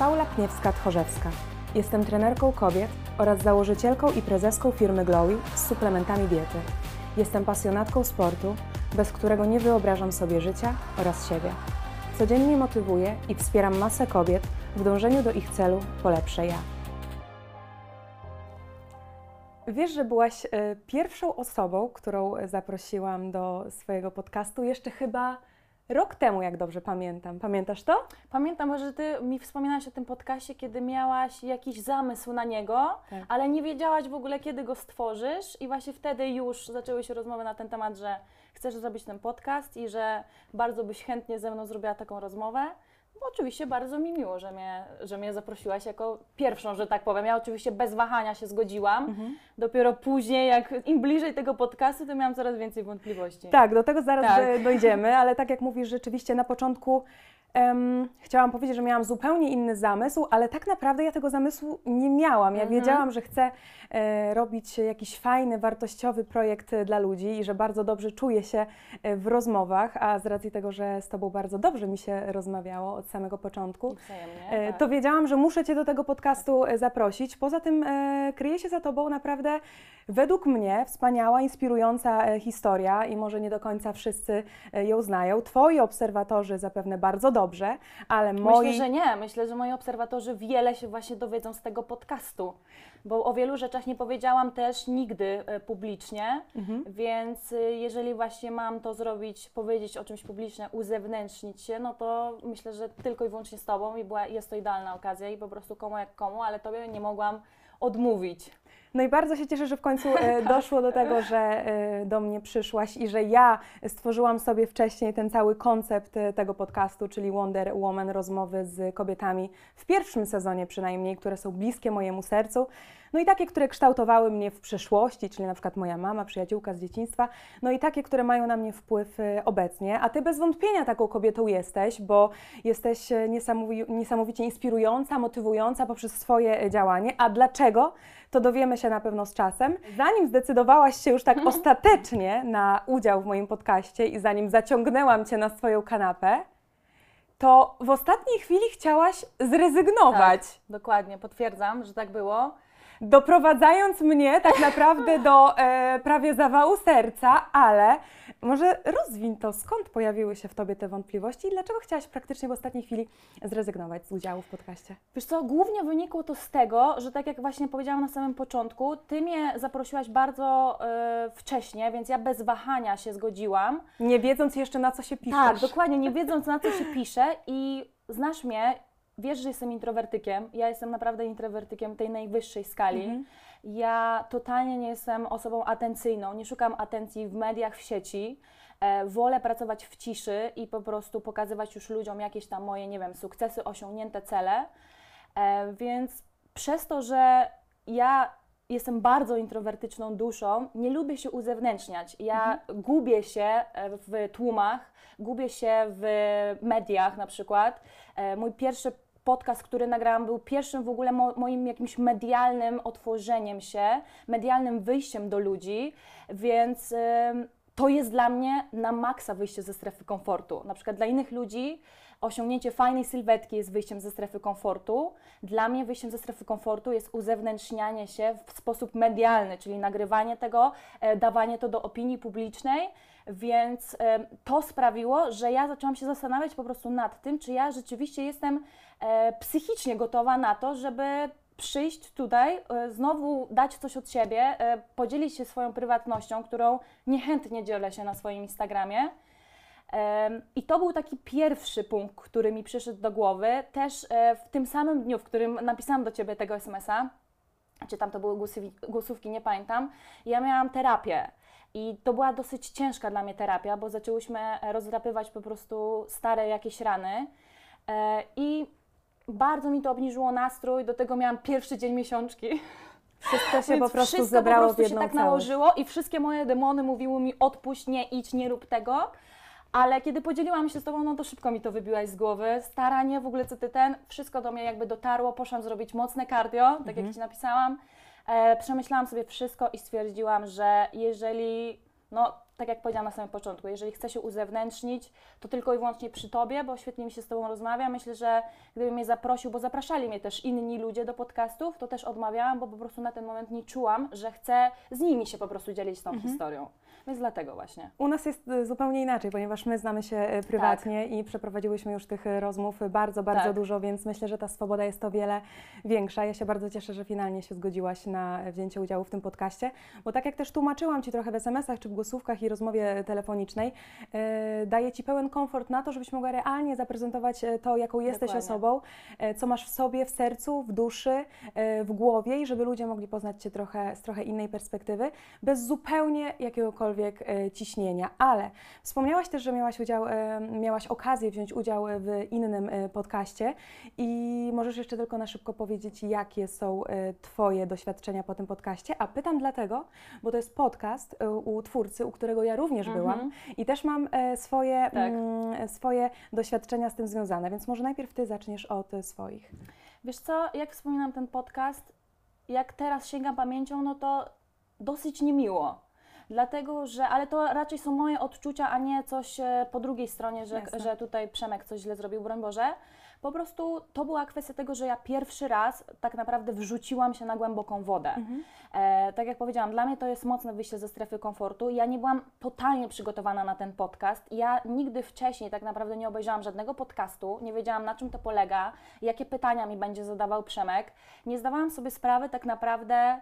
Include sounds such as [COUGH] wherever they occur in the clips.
Paula Pniewska-Tchorzewska. Jestem trenerką kobiet oraz założycielką i prezeską firmy Glowy z suplementami diety. Jestem pasjonatką sportu, bez którego nie wyobrażam sobie życia oraz siebie. Codziennie motywuję i wspieram masę kobiet w dążeniu do ich celu po ja. Wiesz, że byłaś e, pierwszą osobą, którą zaprosiłam do swojego podcastu jeszcze chyba rok temu, jak dobrze pamiętam. Pamiętasz to? Pamiętam, że ty mi wspominałaś o tym podcaście, kiedy miałaś jakiś zamysł na niego, Tak. ale nie wiedziałaś w ogóle, kiedy go stworzysz i właśnie wtedy już zaczęły się rozmowy na ten temat, że chcesz zrobić ten podcast i że bardzo byś chętnie ze mną zrobiła taką rozmowę. Oczywiście bardzo mi miło, że mnie, że mnie zaprosiłaś jako pierwszą, że tak powiem. Ja oczywiście bez wahania się zgodziłam. Mhm. Dopiero później, jak im bliżej tego podcastu, to miałam coraz więcej wątpliwości. Tak, do tego zaraz Tak. e, dojdziemy, [LAUGHS] ale tak jak mówisz, rzeczywiście na początku em, chciałam powiedzieć, że miałam zupełnie inny zamysł, ale tak naprawdę ja tego zamysłu nie miałam. Ja Mhm. wiedziałam, że chcę e, robić jakiś fajny, wartościowy projekt e, dla ludzi i że bardzo dobrze czuję się e, w rozmowach, a z racji tego, że z Tobą bardzo dobrze mi się rozmawiało od samego początku, Wzajemnie, E, tak. To wiedziałam, że muszę Cię do tego podcastu e, zaprosić. Poza tym e, kryje się za Tobą naprawdę, według mnie, wspaniała, inspirująca historia i może nie do końca wszyscy ją znają. Twoi obserwatorzy zapewne bardzo dobrze, ale moi... Myślę, że nie. Myślę, że moi obserwatorzy wiele się właśnie dowiedzą z tego podcastu, bo o wielu rzeczach nie powiedziałam też nigdy e, publicznie, Mhm. więc e, jeżeli właśnie mam to zrobić, powiedzieć o czymś publicznie, uzewnętrznić się, no to myślę, że tylko i wyłącznie z Tobą i była, jest to idealna okazja i po prostu komu jak komu, ale Tobie nie mogłam odmówić. No i bardzo się cieszę, że w końcu e, [LAUGHS] doszło do tego, że e, do mnie przyszłaś i że ja stworzyłam sobie wcześniej ten cały koncept e, tego podcastu, czyli Wonder Woman, rozmowy z kobietami w pierwszym sezonie przynajmniej, które są bliskie mojemu sercu. No i takie, które kształtowały mnie w przeszłości, czyli na przykład moja mama, przyjaciółka z dzieciństwa, no i takie, które mają na mnie wpływ e, obecnie. A ty bez wątpienia taką kobietą jesteś, bo jesteś niesamowi- niesamowicie inspirująca, motywująca poprzez swoje e, działanie. A dlaczego? To dowiemy się na pewno z czasem. Zanim zdecydowałaś się już tak ostatecznie na udział w moim podcaście i zanim zaciągnęłam cię na swoją kanapę, to w ostatniej chwili chciałaś zrezygnować. Tak, dokładnie, potwierdzam, że tak było. Doprowadzając mnie tak naprawdę do e, prawie zawału serca, ale może rozwiń to, skąd pojawiły się w Tobie te wątpliwości i dlaczego chciałaś praktycznie w ostatniej chwili zrezygnować z udziału w podcaście? Wiesz co, głównie wynikło to z tego, że tak jak właśnie powiedziałam na samym początku, Ty mnie zaprosiłaś bardzo e, wcześnie, więc ja bez wahania się zgodziłam. Nie wiedząc jeszcze na co się piszesz. Tak, dokładnie, nie wiedząc na co się pisze i znasz mnie, wiesz, że jestem introwertykiem. Ja jestem naprawdę introwertykiem tej najwyższej skali. Mhm. Ja totalnie nie jestem osobą atencyjną, nie szukam atencji w mediach, w sieci. E, wolę pracować w ciszy i po prostu pokazywać już ludziom jakieś tam moje, nie wiem, sukcesy, osiągnięte cele. E, więc przez to, że ja jestem bardzo introwertyczną duszą, nie lubię się uzewnętrzniać. Ja gubię się e, w tłumach, gubię się w mediach na przykład. Mój pierwszy podcast, który nagrałam, był pierwszym w ogóle mo- moim jakimś medialnym otworzeniem się, medialnym wyjściem do ludzi, więc to jest dla mnie na maksa wyjście ze strefy komfortu. Na przykład dla innych ludzi osiągnięcie fajnej sylwetki jest wyjściem ze strefy komfortu. Dla mnie wyjściem ze strefy komfortu jest uzewnętrznianie się w sposób medialny, czyli nagrywanie tego, e, dawanie to do opinii publicznej. Więc to sprawiło, że ja zaczęłam się zastanawiać po prostu nad tym, czy ja rzeczywiście jestem e, psychicznie gotowa na to, żeby przyjść tutaj, e, znowu dać coś od siebie, e, podzielić się swoją prywatnością, którą niechętnie dzielę się na swoim Instagramie. I to był taki pierwszy punkt, który mi przyszedł do głowy. Też w tym samym dniu, w którym napisałam do Ciebie tego SMS-a, czy tam to były głosówki, nie pamiętam, ja miałam terapię. I to była dosyć ciężka dla mnie terapia, bo zaczęłyśmy rozdrapywać po prostu stare jakieś rany. E, I bardzo mi to obniżyło nastrój, do tego miałam pierwszy dzień miesiączki. Wszystko się po prostu wszystko zebrało po prostu w jedną się tak całość. nałożyło i wszystkie moje demony mówiły mi odpuść, nie idź, nie rób tego. Ale kiedy podzieliłam się z Tobą, no to szybko mi to wybiłaś z głowy. Staranie, w ogóle co Ty ten, wszystko do mnie jakby dotarło. Poszłam zrobić mocne cardio, tak Mhm. jak Ci napisałam. E, przemyślałam sobie wszystko i stwierdziłam, że jeżeli no tak jak powiedziałam na samym początku, jeżeli chcę się uzewnętrznić, to tylko i wyłącznie przy Tobie, bo świetnie mi się z Tobą rozmawia. Myślę, że gdyby mnie zaprosił, bo zapraszali mnie też inni ludzie do podcastów, to też odmawiałam, bo po prostu na ten moment nie czułam, że chcę z nimi się po prostu dzielić tą historią. Więc dlatego właśnie. U nas jest e, zupełnie inaczej, ponieważ my znamy się e, prywatnie i przeprowadziłyśmy już tych e, rozmów bardzo, bardzo Tak. dużo, więc myślę, że ta swoboda jest o wiele większa. Ja się bardzo cieszę, że finalnie się zgodziłaś na wzięcie udziału w tym podcaście, bo tak jak też tłumaczyłam Ci trochę w SMS-ach czy w głosówkach i rozmowie telefonicznej, e, daje Ci pełen komfort na to, żebyś mogła realnie zaprezentować e, to, jaką jesteś Dokładnie. osobą, e, co masz w sobie, w sercu, w duszy, w głowie i żeby ludzie mogli poznać Cię trochę z trochę innej perspektywy, bez zupełnie jakiegokolwiek ciśnienia. Ale wspomniałaś też, że miałaś, udział, miałaś okazję wziąć udział w innym podcaście i możesz jeszcze tylko na szybko powiedzieć, jakie są Twoje doświadczenia po tym podcaście. A pytam dlatego, bo to jest podcast u twórcy, u którego ja również Mhm. byłam i też mam e, swoje, Tak. mm, swoje doświadczenia z tym związane, więc może najpierw Ty zaczniesz od e, swoich. Wiesz co, jak wspominam ten podcast, jak teraz sięgam pamięcią, no to dosyć niemiło. Dlatego, że, ale to raczej są moje odczucia, a nie coś e, po drugiej stronie, że, Jasne. że tutaj Przemek coś źle zrobił, broń Boże. Po prostu to była kwestia tego, że ja pierwszy raz tak naprawdę wrzuciłam się na głęboką wodę. E, tak jak powiedziałam, dla mnie to jest mocne wyjście ze strefy komfortu. Ja nie byłam totalnie przygotowana na ten podcast. Ja nigdy wcześniej tak naprawdę nie obejrzałam żadnego podcastu, nie wiedziałam na czym to polega, jakie pytania mi będzie zadawał Przemek. Nie zdawałam sobie sprawy tak naprawdę,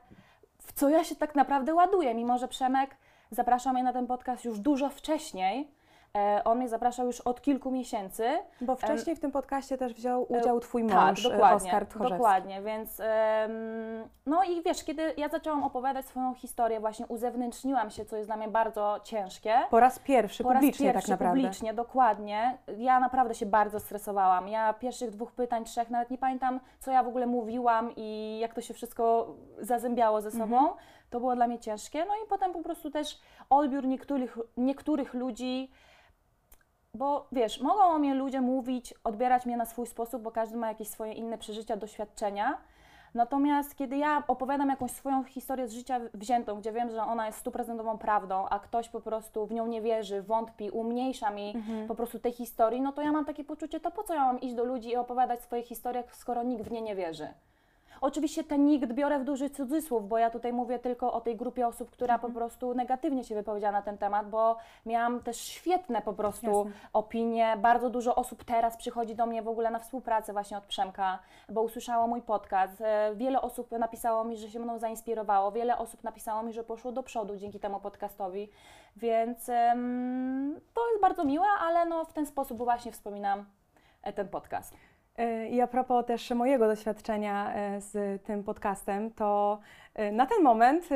w co ja się tak naprawdę ładuję, mimo że Przemek zapraszał mnie na ten podcast już dużo wcześniej. E, on mnie zapraszał już od kilku miesięcy. Bo wcześniej w tym podcaście też wziął E, udział Twój tak, mąż, e, dokładnie, Oskar Tchorzewski. Dokładnie, więc no i wiesz, kiedy ja zaczęłam opowiadać swoją historię, właśnie uzewnętrzniłam się, co jest dla mnie bardzo ciężkie. Po raz pierwszy, Po raz publicznie pierwszy tak naprawdę. publicznie, dokładnie. Ja naprawdę się bardzo stresowałam. Ja pierwszych dwóch pytań, trzech, nawet nie pamiętam, co ja w ogóle mówiłam i jak to się wszystko zazębiało ze sobą. Mhm. To było dla mnie ciężkie. No i potem po prostu też odbiór niektórych, niektórych ludzi, bo wiesz, mogą o mnie ludzie mówić, odbierać mnie na swój sposób, bo każdy ma jakieś swoje inne przeżycia, doświadczenia. Natomiast kiedy ja opowiadam jakąś swoją historię z życia wziętą, gdzie wiem, że ona jest stuprocentową prawdą, a ktoś po prostu w nią nie wierzy, wątpi, umniejsza mi po prostu tej historii, no to ja mam takie poczucie, to po co ja mam iść do ludzi i opowiadać swoje historie, skoro nikt w nie nie wierzy. Oczywiście ten nikt biorę w duży cudzysłów, bo ja tutaj mówię tylko o tej grupie osób, która po prostu negatywnie się wypowiedziała na ten temat, bo miałam też świetne po prostu Jasne. opinie. Bardzo dużo osób teraz przychodzi do mnie w ogóle na współpracę właśnie od Przemka, bo usłyszało mój podcast. E, Wiele osób napisało mi, że się mną zainspirowało, wiele osób napisało mi, że poszło do przodu dzięki temu podcastowi, więc em, to jest bardzo miłe, ale no w ten sposób właśnie wspominam e, ten podcast. E, I a propos też mojego doświadczenia e, z tym podcastem, to e, na ten moment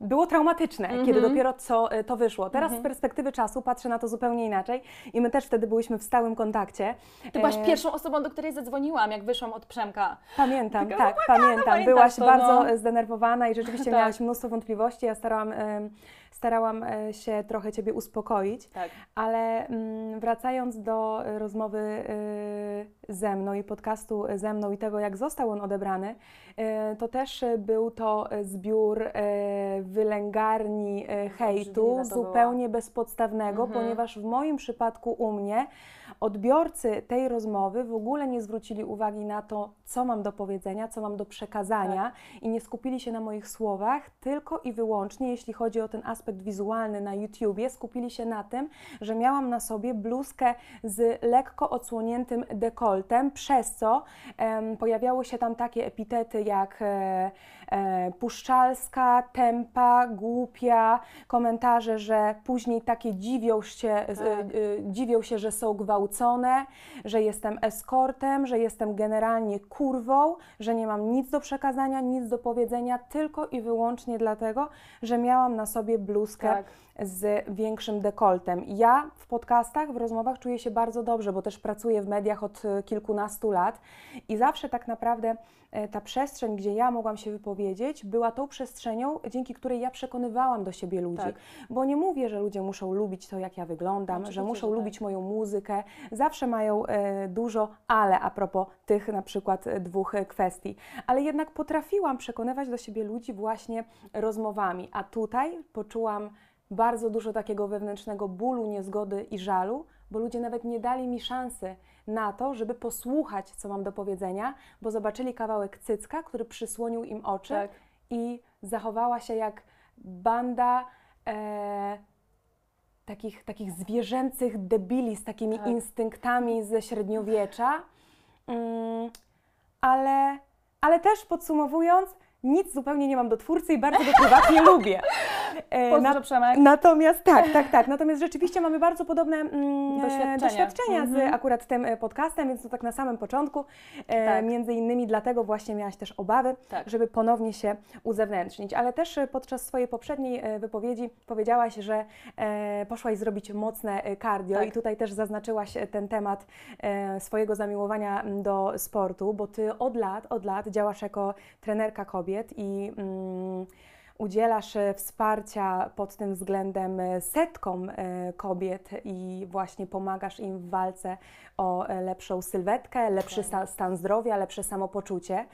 było traumatyczne, Mhm. kiedy dopiero co to wyszło. Teraz z perspektywy czasu patrzę na to zupełnie inaczej i my też wtedy byłyśmy w stałym kontakcie. Ty byłaś E, pierwszą osobą, do której zadzwoniłam, jak wyszłam od Przemka. Pamiętam, Taka, tak, pamiętam. Byłaś to, bardzo no. zdenerwowana i rzeczywiście Tak. miałaś mnóstwo wątpliwości. Ja starałam, starałam e, się trochę Ciebie uspokoić. Tak. Ale mm, wracając do y, rozmowy y, ze mną i podcastu ze mną i tego, jak został on odebrany, to też był to zbiór wylęgarni hejtu, zupełnie bezpodstawnego, Mhm. ponieważ w moim przypadku u mnie odbiorcy tej rozmowy w ogóle nie zwrócili uwagi na to, co mam do powiedzenia, co mam do przekazania Tak. i nie skupili się na moich słowach, tylko i wyłącznie, jeśli chodzi o ten aspekt wizualny na YouTubie, skupili się na tym, że miałam na sobie bluzkę z lekko odsłoniętym dekoltem, przez co em, pojawiały się tam takie epitety jak e, e, puszczalska, tempa, głupia, komentarze, że później takie dziwią się, e, Tak. e, dziwią się, że są gwałcone, że jestem eskortem, że jestem generalnie kurwą, że nie mam nic do przekazania, nic do powiedzenia, tylko i wyłącznie dlatego, że miałam na sobie bluzkę Tak. z większym dekoltem. Ja w podcastach, w rozmowach czuję się bardzo dobrze, bo też pracuję w mediach od e, kilkunastu lat i zawsze tak naprawdę e, ta przestrzeń, gdzie ja mogłam się wypowiedzieć, była tą przestrzenią, dzięki której ja przekonywałam do siebie ludzi. Tak. Bo nie mówię, że ludzie muszą lubić to, jak ja wyglądam, Oczywiście, że muszą że tak. lubić moją muzykę. Zawsze mają e, dużo ale a propos tych na przykład e, dwóch e, kwestii. Ale jednak potrafiłam przekonywać do siebie ludzi właśnie rozmowami, a tutaj poczułam bardzo dużo takiego wewnętrznego bólu, niezgody i żalu, bo ludzie nawet nie dali mi szansy na to, żeby posłuchać, co mam do powiedzenia, bo zobaczyli kawałek cycka, który przysłonił im oczy Tak. i zachowała się jak banda e, takich, takich zwierzęcych debili z takimi Tak. instynktami ze średniowiecza. Mm, ale, ale też podsumowując, nic zupełnie nie mam do twórcy i bardzo go prywatnie [LAUGHS] lubię. E, Pozdro, Przemek. Natomiast tak, tak, tak. [LAUGHS] Natomiast rzeczywiście mamy bardzo podobne mm, Doświadczenia. e, doświadczenia Mhm. z akurat tym e, podcastem, więc to tak na samym początku. Tak. Między innymi dlatego właśnie miałaś też obawy, Tak. żeby ponownie się uzewnętrznić. Ale też podczas swojej poprzedniej wypowiedzi powiedziałaś, że e, poszłaś zrobić mocne cardio Tak. i tutaj też zaznaczyłaś ten temat e, swojego zamiłowania do sportu, bo ty od lat, od lat działasz jako trenerka kobiet i mm, udzielasz e, wsparcia pod tym względem e, setkom e, kobiet i właśnie pomagasz im w walce o lepszą sylwetkę, lepszy sta, stan zdrowia, lepsze samopoczucie.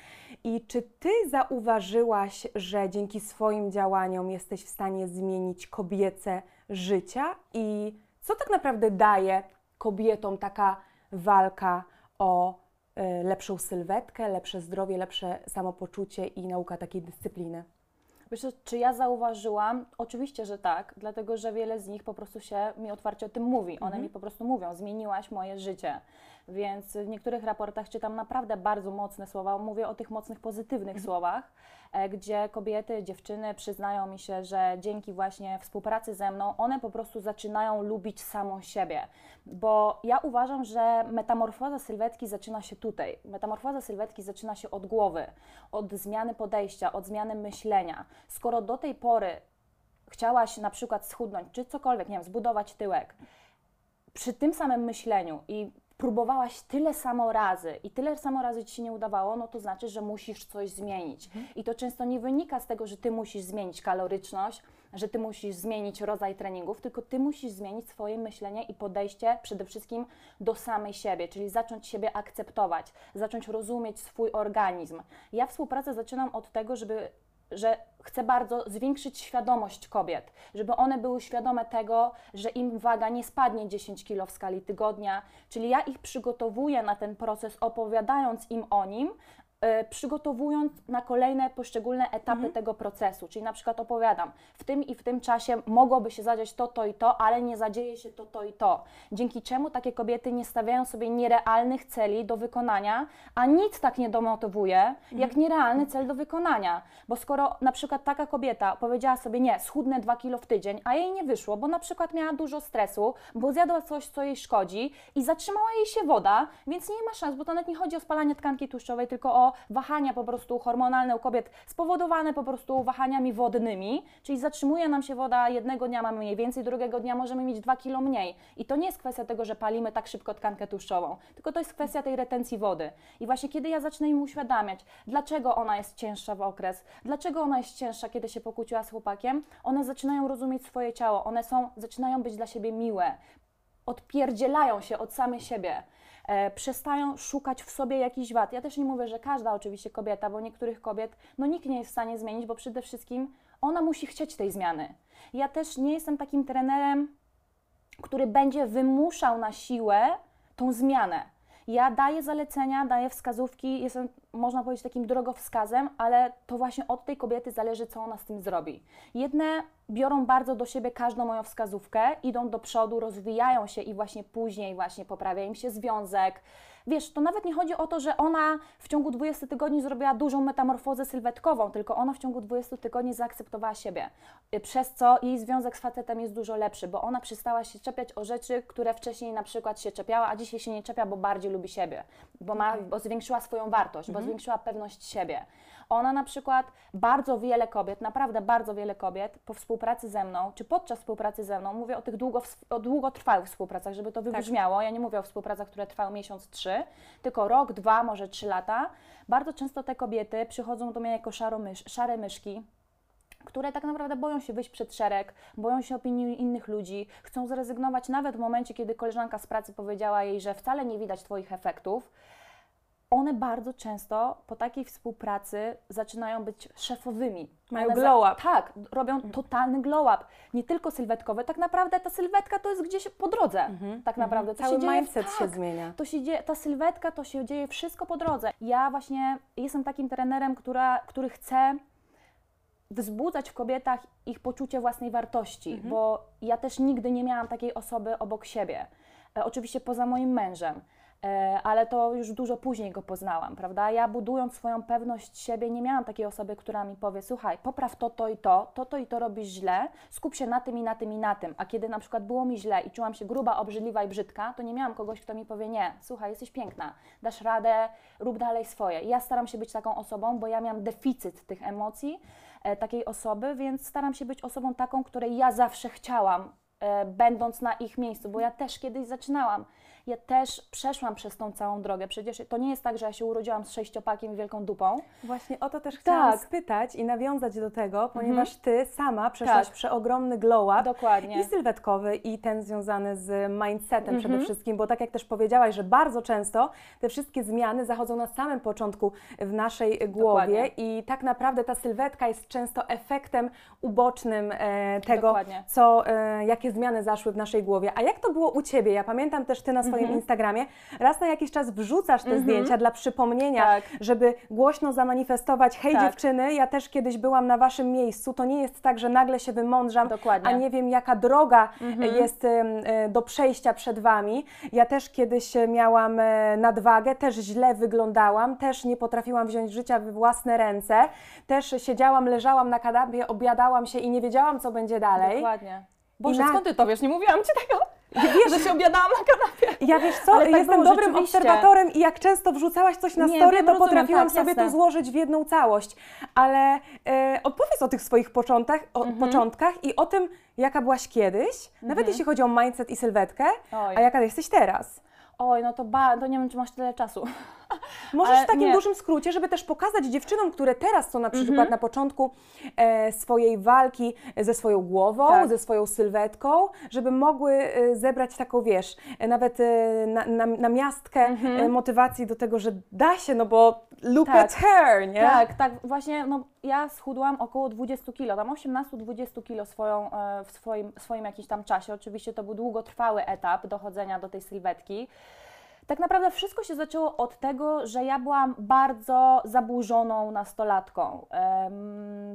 I czy ty zauważyłaś, że dzięki swoim działaniom jesteś w stanie zmienić kobiece życia i co tak naprawdę daje kobietom taka walka o lepszą sylwetkę, lepsze zdrowie, lepsze samopoczucie i nauka takiej dyscypliny? Wiesz, czy ja zauważyłam? Oczywiście, że tak, dlatego że wiele z nich po prostu się mi otwarcie o tym mówi. One mi po prostu mówią, zmieniłaś moje życie. Więc w niektórych raportach czytam naprawdę bardzo mocne słowa. Mówię o tych mocnych, pozytywnych słowach, e, gdzie kobiety, dziewczyny przyznają mi się, że dzięki właśnie współpracy ze mną, one po prostu zaczynają lubić samą siebie. Bo ja uważam, że metamorfoza sylwetki zaczyna się tutaj. Metamorfoza sylwetki zaczyna się od głowy, od zmiany podejścia, od zmiany myślenia. Skoro do tej pory chciałaś na przykład schudnąć, czy cokolwiek, nie wiem, zbudować tyłek, przy tym samym myśleniu i próbowałaś tyle samo razy i tyle samo razy ci się nie udawało, no to znaczy, że musisz coś zmienić. I to często nie wynika z tego, że ty musisz zmienić kaloryczność, że ty musisz zmienić rodzaj treningów, tylko ty musisz zmienić swoje myślenie i podejście przede wszystkim do samej siebie, czyli zacząć siebie akceptować, zacząć rozumieć swój organizm. Ja współpracę zaczynam od tego, żeby że chcę bardzo zwiększyć świadomość kobiet, żeby one były świadome tego, że im waga nie spadnie 10 kg w skali tygodnia, czyli ja ich przygotowuję na ten proces, opowiadając im o nim, przygotowując na kolejne poszczególne etapy tego procesu. Czyli na przykład opowiadam, w tym i w tym czasie mogłoby się zadziać to, to i to, ale nie zadzieje się to, to i to. Dzięki czemu takie kobiety nie stawiają sobie nierealnych celi do wykonania, a nic tak nie domotywuje, jak nierealny cel do wykonania. Bo skoro na przykład taka kobieta powiedziała sobie, nie, schudnę 2 kilo w tydzień, a jej nie wyszło, bo na przykład miała dużo stresu, bo zjadła coś, co jej szkodzi i zatrzymała jej się woda, więc nie ma szans, bo to nawet nie chodzi o spalanie tkanki tłuszczowej, tylko o wahania po prostu hormonalne u kobiet spowodowane po prostu wahaniami wodnymi, czyli zatrzymuje nam się woda, jednego dnia mamy mniej więcej, drugiego dnia możemy mieć 2 kilo mniej. I to nie jest kwestia tego, że palimy tak szybko tkankę tłuszczową, tylko to jest kwestia tej retencji wody. I właśnie kiedy ja zacznę im uświadamiać, dlaczego ona jest cięższa w okres, dlaczego ona jest cięższa, kiedy się pokłóciła z chłopakiem, one zaczynają rozumieć swoje ciało, one są, zaczynają być dla siebie miłe, odpierdzielają się od samej siebie. E, przestają szukać w sobie jakichś wad. Ja też nie mówię, że każda oczywiście kobieta, bo niektórych kobiet no nikt nie jest w stanie zmienić, bo przede wszystkim ona musi chcieć tej zmiany. Ja też nie jestem takim trenerem, który będzie wymuszał na siłę tą zmianę. Ja daję zalecenia, daję wskazówki, jestem, można powiedzieć, takim drogowskazem, ale to właśnie od tej kobiety zależy, co ona z tym zrobi. Jedne biorą bardzo do siebie każdą moją wskazówkę, idą do przodu, rozwijają się i właśnie później właśnie poprawia im się związek. Wiesz, to nawet nie chodzi o to, że ona w ciągu 20 tygodni zrobiła dużą metamorfozę sylwetkową, tylko ona w ciągu 20 tygodni zaakceptowała siebie, y, przez co jej związek z facetem jest dużo lepszy, bo ona przestała się czepiać o rzeczy, które wcześniej na przykład się czepiała, a dzisiaj się nie czepia, bo bardziej lubi siebie, bo, ma, bo zwiększyła swoją wartość, bo zwiększyła pewność siebie. Ona na przykład, bardzo wiele kobiet, naprawdę bardzo wiele kobiet po współpracy ze mną, czy podczas współpracy ze mną, mówię o tych długo, o długotrwałych współpracach, żeby to wybrzmiało, ja nie mówię o współpracach, które trwają miesiąc, trzy, tylko rok, dwa, może trzy lata. Bardzo często te kobiety przychodzą do mnie jako mysz, szare myszki, które tak naprawdę boją się wyjść przed szereg, boją się opinii innych ludzi, chcą zrezygnować nawet w momencie, kiedy koleżanka z pracy powiedziała jej, że wcale nie widać Twoich efektów. One bardzo często po takiej współpracy zaczynają być szefowymi. Mają One glow up. Tak, robią totalny glow up. Nie tylko sylwetkowy, tak naprawdę ta sylwetka to jest gdzieś po drodze. Tak naprawdę. To Cały się dzieje, mindset się tak, zmienia. To się dzieje, ta sylwetka, to się dzieje wszystko po drodze. Ja właśnie jestem takim trenerem, która, który chce wzbudzać w kobietach ich poczucie własnej wartości, Mhm. bo ja też nigdy nie miałam takiej osoby obok siebie. E, oczywiście poza moim mężem. E, ale to już dużo później go poznałam, prawda? Ja budując swoją pewność siebie, nie miałam takiej osoby, która mi powie, słuchaj, popraw to, to i to, to, to i to robisz źle, skup się na tym i na tym i na tym. A kiedy na przykład było mi źle i czułam się gruba, obrzydliwa i brzydka, to nie miałam kogoś, kto mi powie, nie, słuchaj, jesteś piękna, dasz radę, rób dalej swoje. Ja staram się być taką osobą, bo ja miałam deficyt tych emocji, e, takiej osoby, więc staram się być osobą taką, której ja zawsze chciałam, e, będąc na ich miejscu, bo ja też kiedyś zaczynałam. Ja też przeszłam przez tą całą drogę. Przecież to nie jest tak, że ja się urodziłam z sześciopakiem i wielką dupą. Właśnie o to też chciałam Tak. spytać i nawiązać do tego, ponieważ ty sama przeszłaś Tak. przeogromny glow up. Dokładnie. I sylwetkowy, i ten związany z mindsetem Mhm. przede wszystkim, bo tak jak też powiedziałaś, że bardzo często te wszystkie zmiany zachodzą na samym początku w naszej głowie Dokładnie. i tak naprawdę ta sylwetka jest często efektem ubocznym e, tego, Dokładnie. co, e, jakie zmiany zaszły w naszej głowie. A jak to było u Ciebie? Ja pamiętam też Ty na swoim Mhm. Instagramie raz na jakiś czas wrzucasz te zdjęcia dla przypomnienia, Tak. żeby głośno zamanifestować, hej Tak. dziewczyny, ja też kiedyś byłam na Waszym miejscu, to nie jest tak, że nagle się wymądrzam, Dokładnie. a nie wiem jaka droga e, jest em, e, do przejścia przed Wami. Ja też kiedyś e, miałam nadwagę, też źle wyglądałam, też nie potrafiłam wziąć życia w własne ręce, też siedziałam, leżałam na kanapie, obiadałam się i nie wiedziałam, co będzie dalej. Dokładnie. Boże, na- skąd ty to wiesz? Nie mówiłam ci tego. Wiesz, że się obiadałam na kanapie. Ja wiesz co, Ale tak jestem dobrym rzeczywiście. obserwatorem i jak często wrzucałaś coś na Nie, story, wiem, to rozumiem, potrafiłam tak, sobie jasne. to złożyć w jedną całość. Ale e, opowiedz o tych swoich początkach, o, Mhm. początkach i o tym, jaka byłaś kiedyś, nawet jeśli chodzi o mindset i sylwetkę, Oj. a jaka jesteś teraz. Oj, no to, ba, to nie wiem, czy masz tyle czasu. [LAUGHS] Możesz Ale w takim nie. dużym skrócie, żeby też pokazać dziewczynom, które teraz są na przykład Mhm. na początku e, swojej walki ze swoją głową, Tak. ze swoją sylwetką, żeby mogły e, zebrać taką, wiesz, e, nawet e, na, na, na miastkę e, motywacji do tego, że da się, no bo look Mhm. Tak. at her, nie? Tak, tak, właśnie, no ja schudłam około 20 kilo, tam 18-20 kilo swoją, e, w swoim, swoim jakimś tam czasie. Oczywiście to był długotrwały etap dochodzenia do tej sylwetki. Tak naprawdę wszystko się zaczęło od tego, że ja byłam bardzo zaburzoną nastolatką,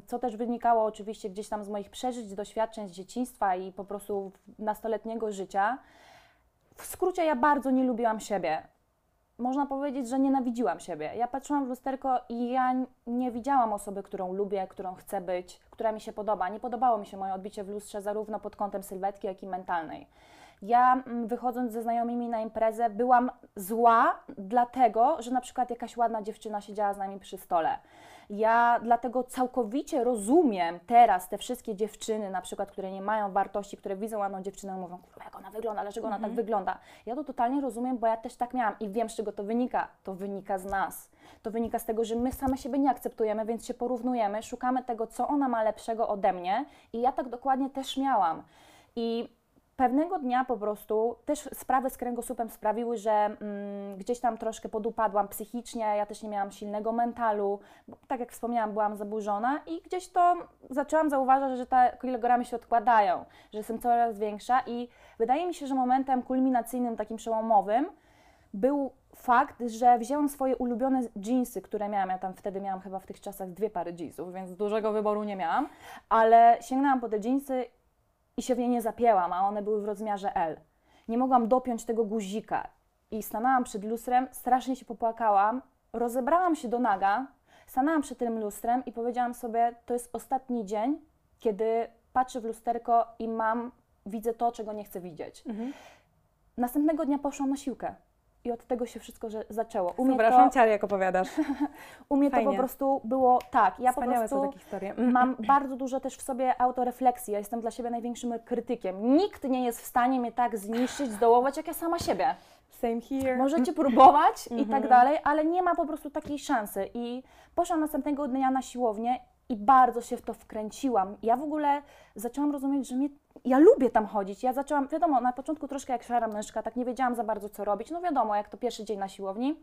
co też wynikało oczywiście gdzieś tam z moich przeżyć, doświadczeń z dzieciństwa i po prostu nastoletniego życia. W skrócie, ja bardzo nie lubiłam siebie. Można powiedzieć, że nienawidziłam siebie. Ja patrzyłam w lusterko i ja nie widziałam osoby, którą lubię, którą chcę być, która mi się podoba. Nie podobało mi się moje odbicie w lustrze zarówno pod kątem sylwetki, jak i mentalnej. Ja mm, wychodząc ze znajomymi na imprezę byłam zła, dlatego, że na przykład jakaś ładna dziewczyna siedziała z nami przy stole. Ja dlatego całkowicie rozumiem teraz te wszystkie dziewczyny, na przykład, które nie mają wartości, które widzą ładną dziewczynę i mówią, jak ona wygląda, dlaczego ona tak wygląda. Ja to totalnie rozumiem, bo ja też tak miałam i wiem, z czego to wynika. To wynika z nas. To wynika z tego, że my same siebie nie akceptujemy, więc się porównujemy, szukamy tego, co ona ma lepszego ode mnie i ja tak dokładnie też miałam. I Pewnego dnia po prostu też sprawy z kręgosłupem sprawiły, że mm, gdzieś tam troszkę podupadłam psychicznie, ja też nie miałam silnego mentalu, bo, tak jak wspomniałam, byłam zaburzona i gdzieś to zaczęłam zauważać, że te kilogramy się odkładają, że jestem coraz większa i wydaje mi się, że momentem kulminacyjnym, takim przełomowym był fakt, że wzięłam swoje ulubione jeansy, które miałam, ja tam wtedy miałam chyba w tych czasach dwie pary jeansów, więc dużego wyboru nie miałam, ale sięgnęłam po te jeansy i się w nie nie zapięłam, a one były w rozmiarze L. Nie mogłam dopiąć tego guzika i stanęłam przed lustrem, strasznie się popłakałam, rozebrałam się do naga, stanęłam przed tym lustrem i powiedziałam sobie, to jest ostatni dzień, kiedy patrzę w lusterko i mam, widzę to, czego nie chcę widzieć. Następnego dnia poszłam na siłkę. I od tego się wszystko że- zaczęło. U mnie, Przepraszam to, cię, ale jak opowiadasz. [LAUGHS] u mnie to po prostu było tak. Ja Wspaniałe po są prostu takie historie. [LAUGHS] Mam bardzo dużo też w sobie autorefleksji. Ja jestem dla siebie największym krytykiem. Nikt nie jest w stanie mnie tak zniszczyć, zdołować, jak ja sama siebie. Same here. Możecie próbować i tak Mhm. dalej, ale nie ma po prostu takiej szansy. I poszłam następnego dnia na siłownię i bardzo się w to wkręciłam. Ja w ogóle zaczęłam rozumieć, że mnie, ja lubię tam chodzić. Ja zaczęłam, wiadomo, na początku troszkę jak szara myszka, tak nie wiedziałam za bardzo co robić. No wiadomo, jak to pierwszy dzień na siłowni.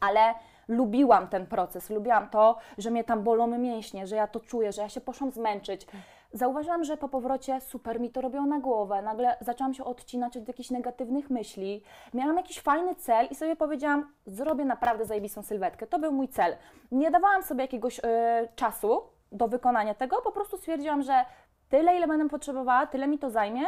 ale lubiłam ten proces, lubiłam to, że mnie tam bolą mięśnie, że ja to czuję, że ja się poszłam zmęczyć. Zauważyłam, że po powrocie super mi to robiło na głowę. Nagle zaczęłam się odcinać od jakichś negatywnych myśli. Miałam jakiś fajny cel i sobie powiedziałam, zrobię naprawdę zajebistą sylwetkę. To był mój cel. Nie dawałam sobie jakiegoś e, czasu do wykonania tego, po prostu stwierdziłam, że tyle, ile będę potrzebowała, tyle mi to zajmie.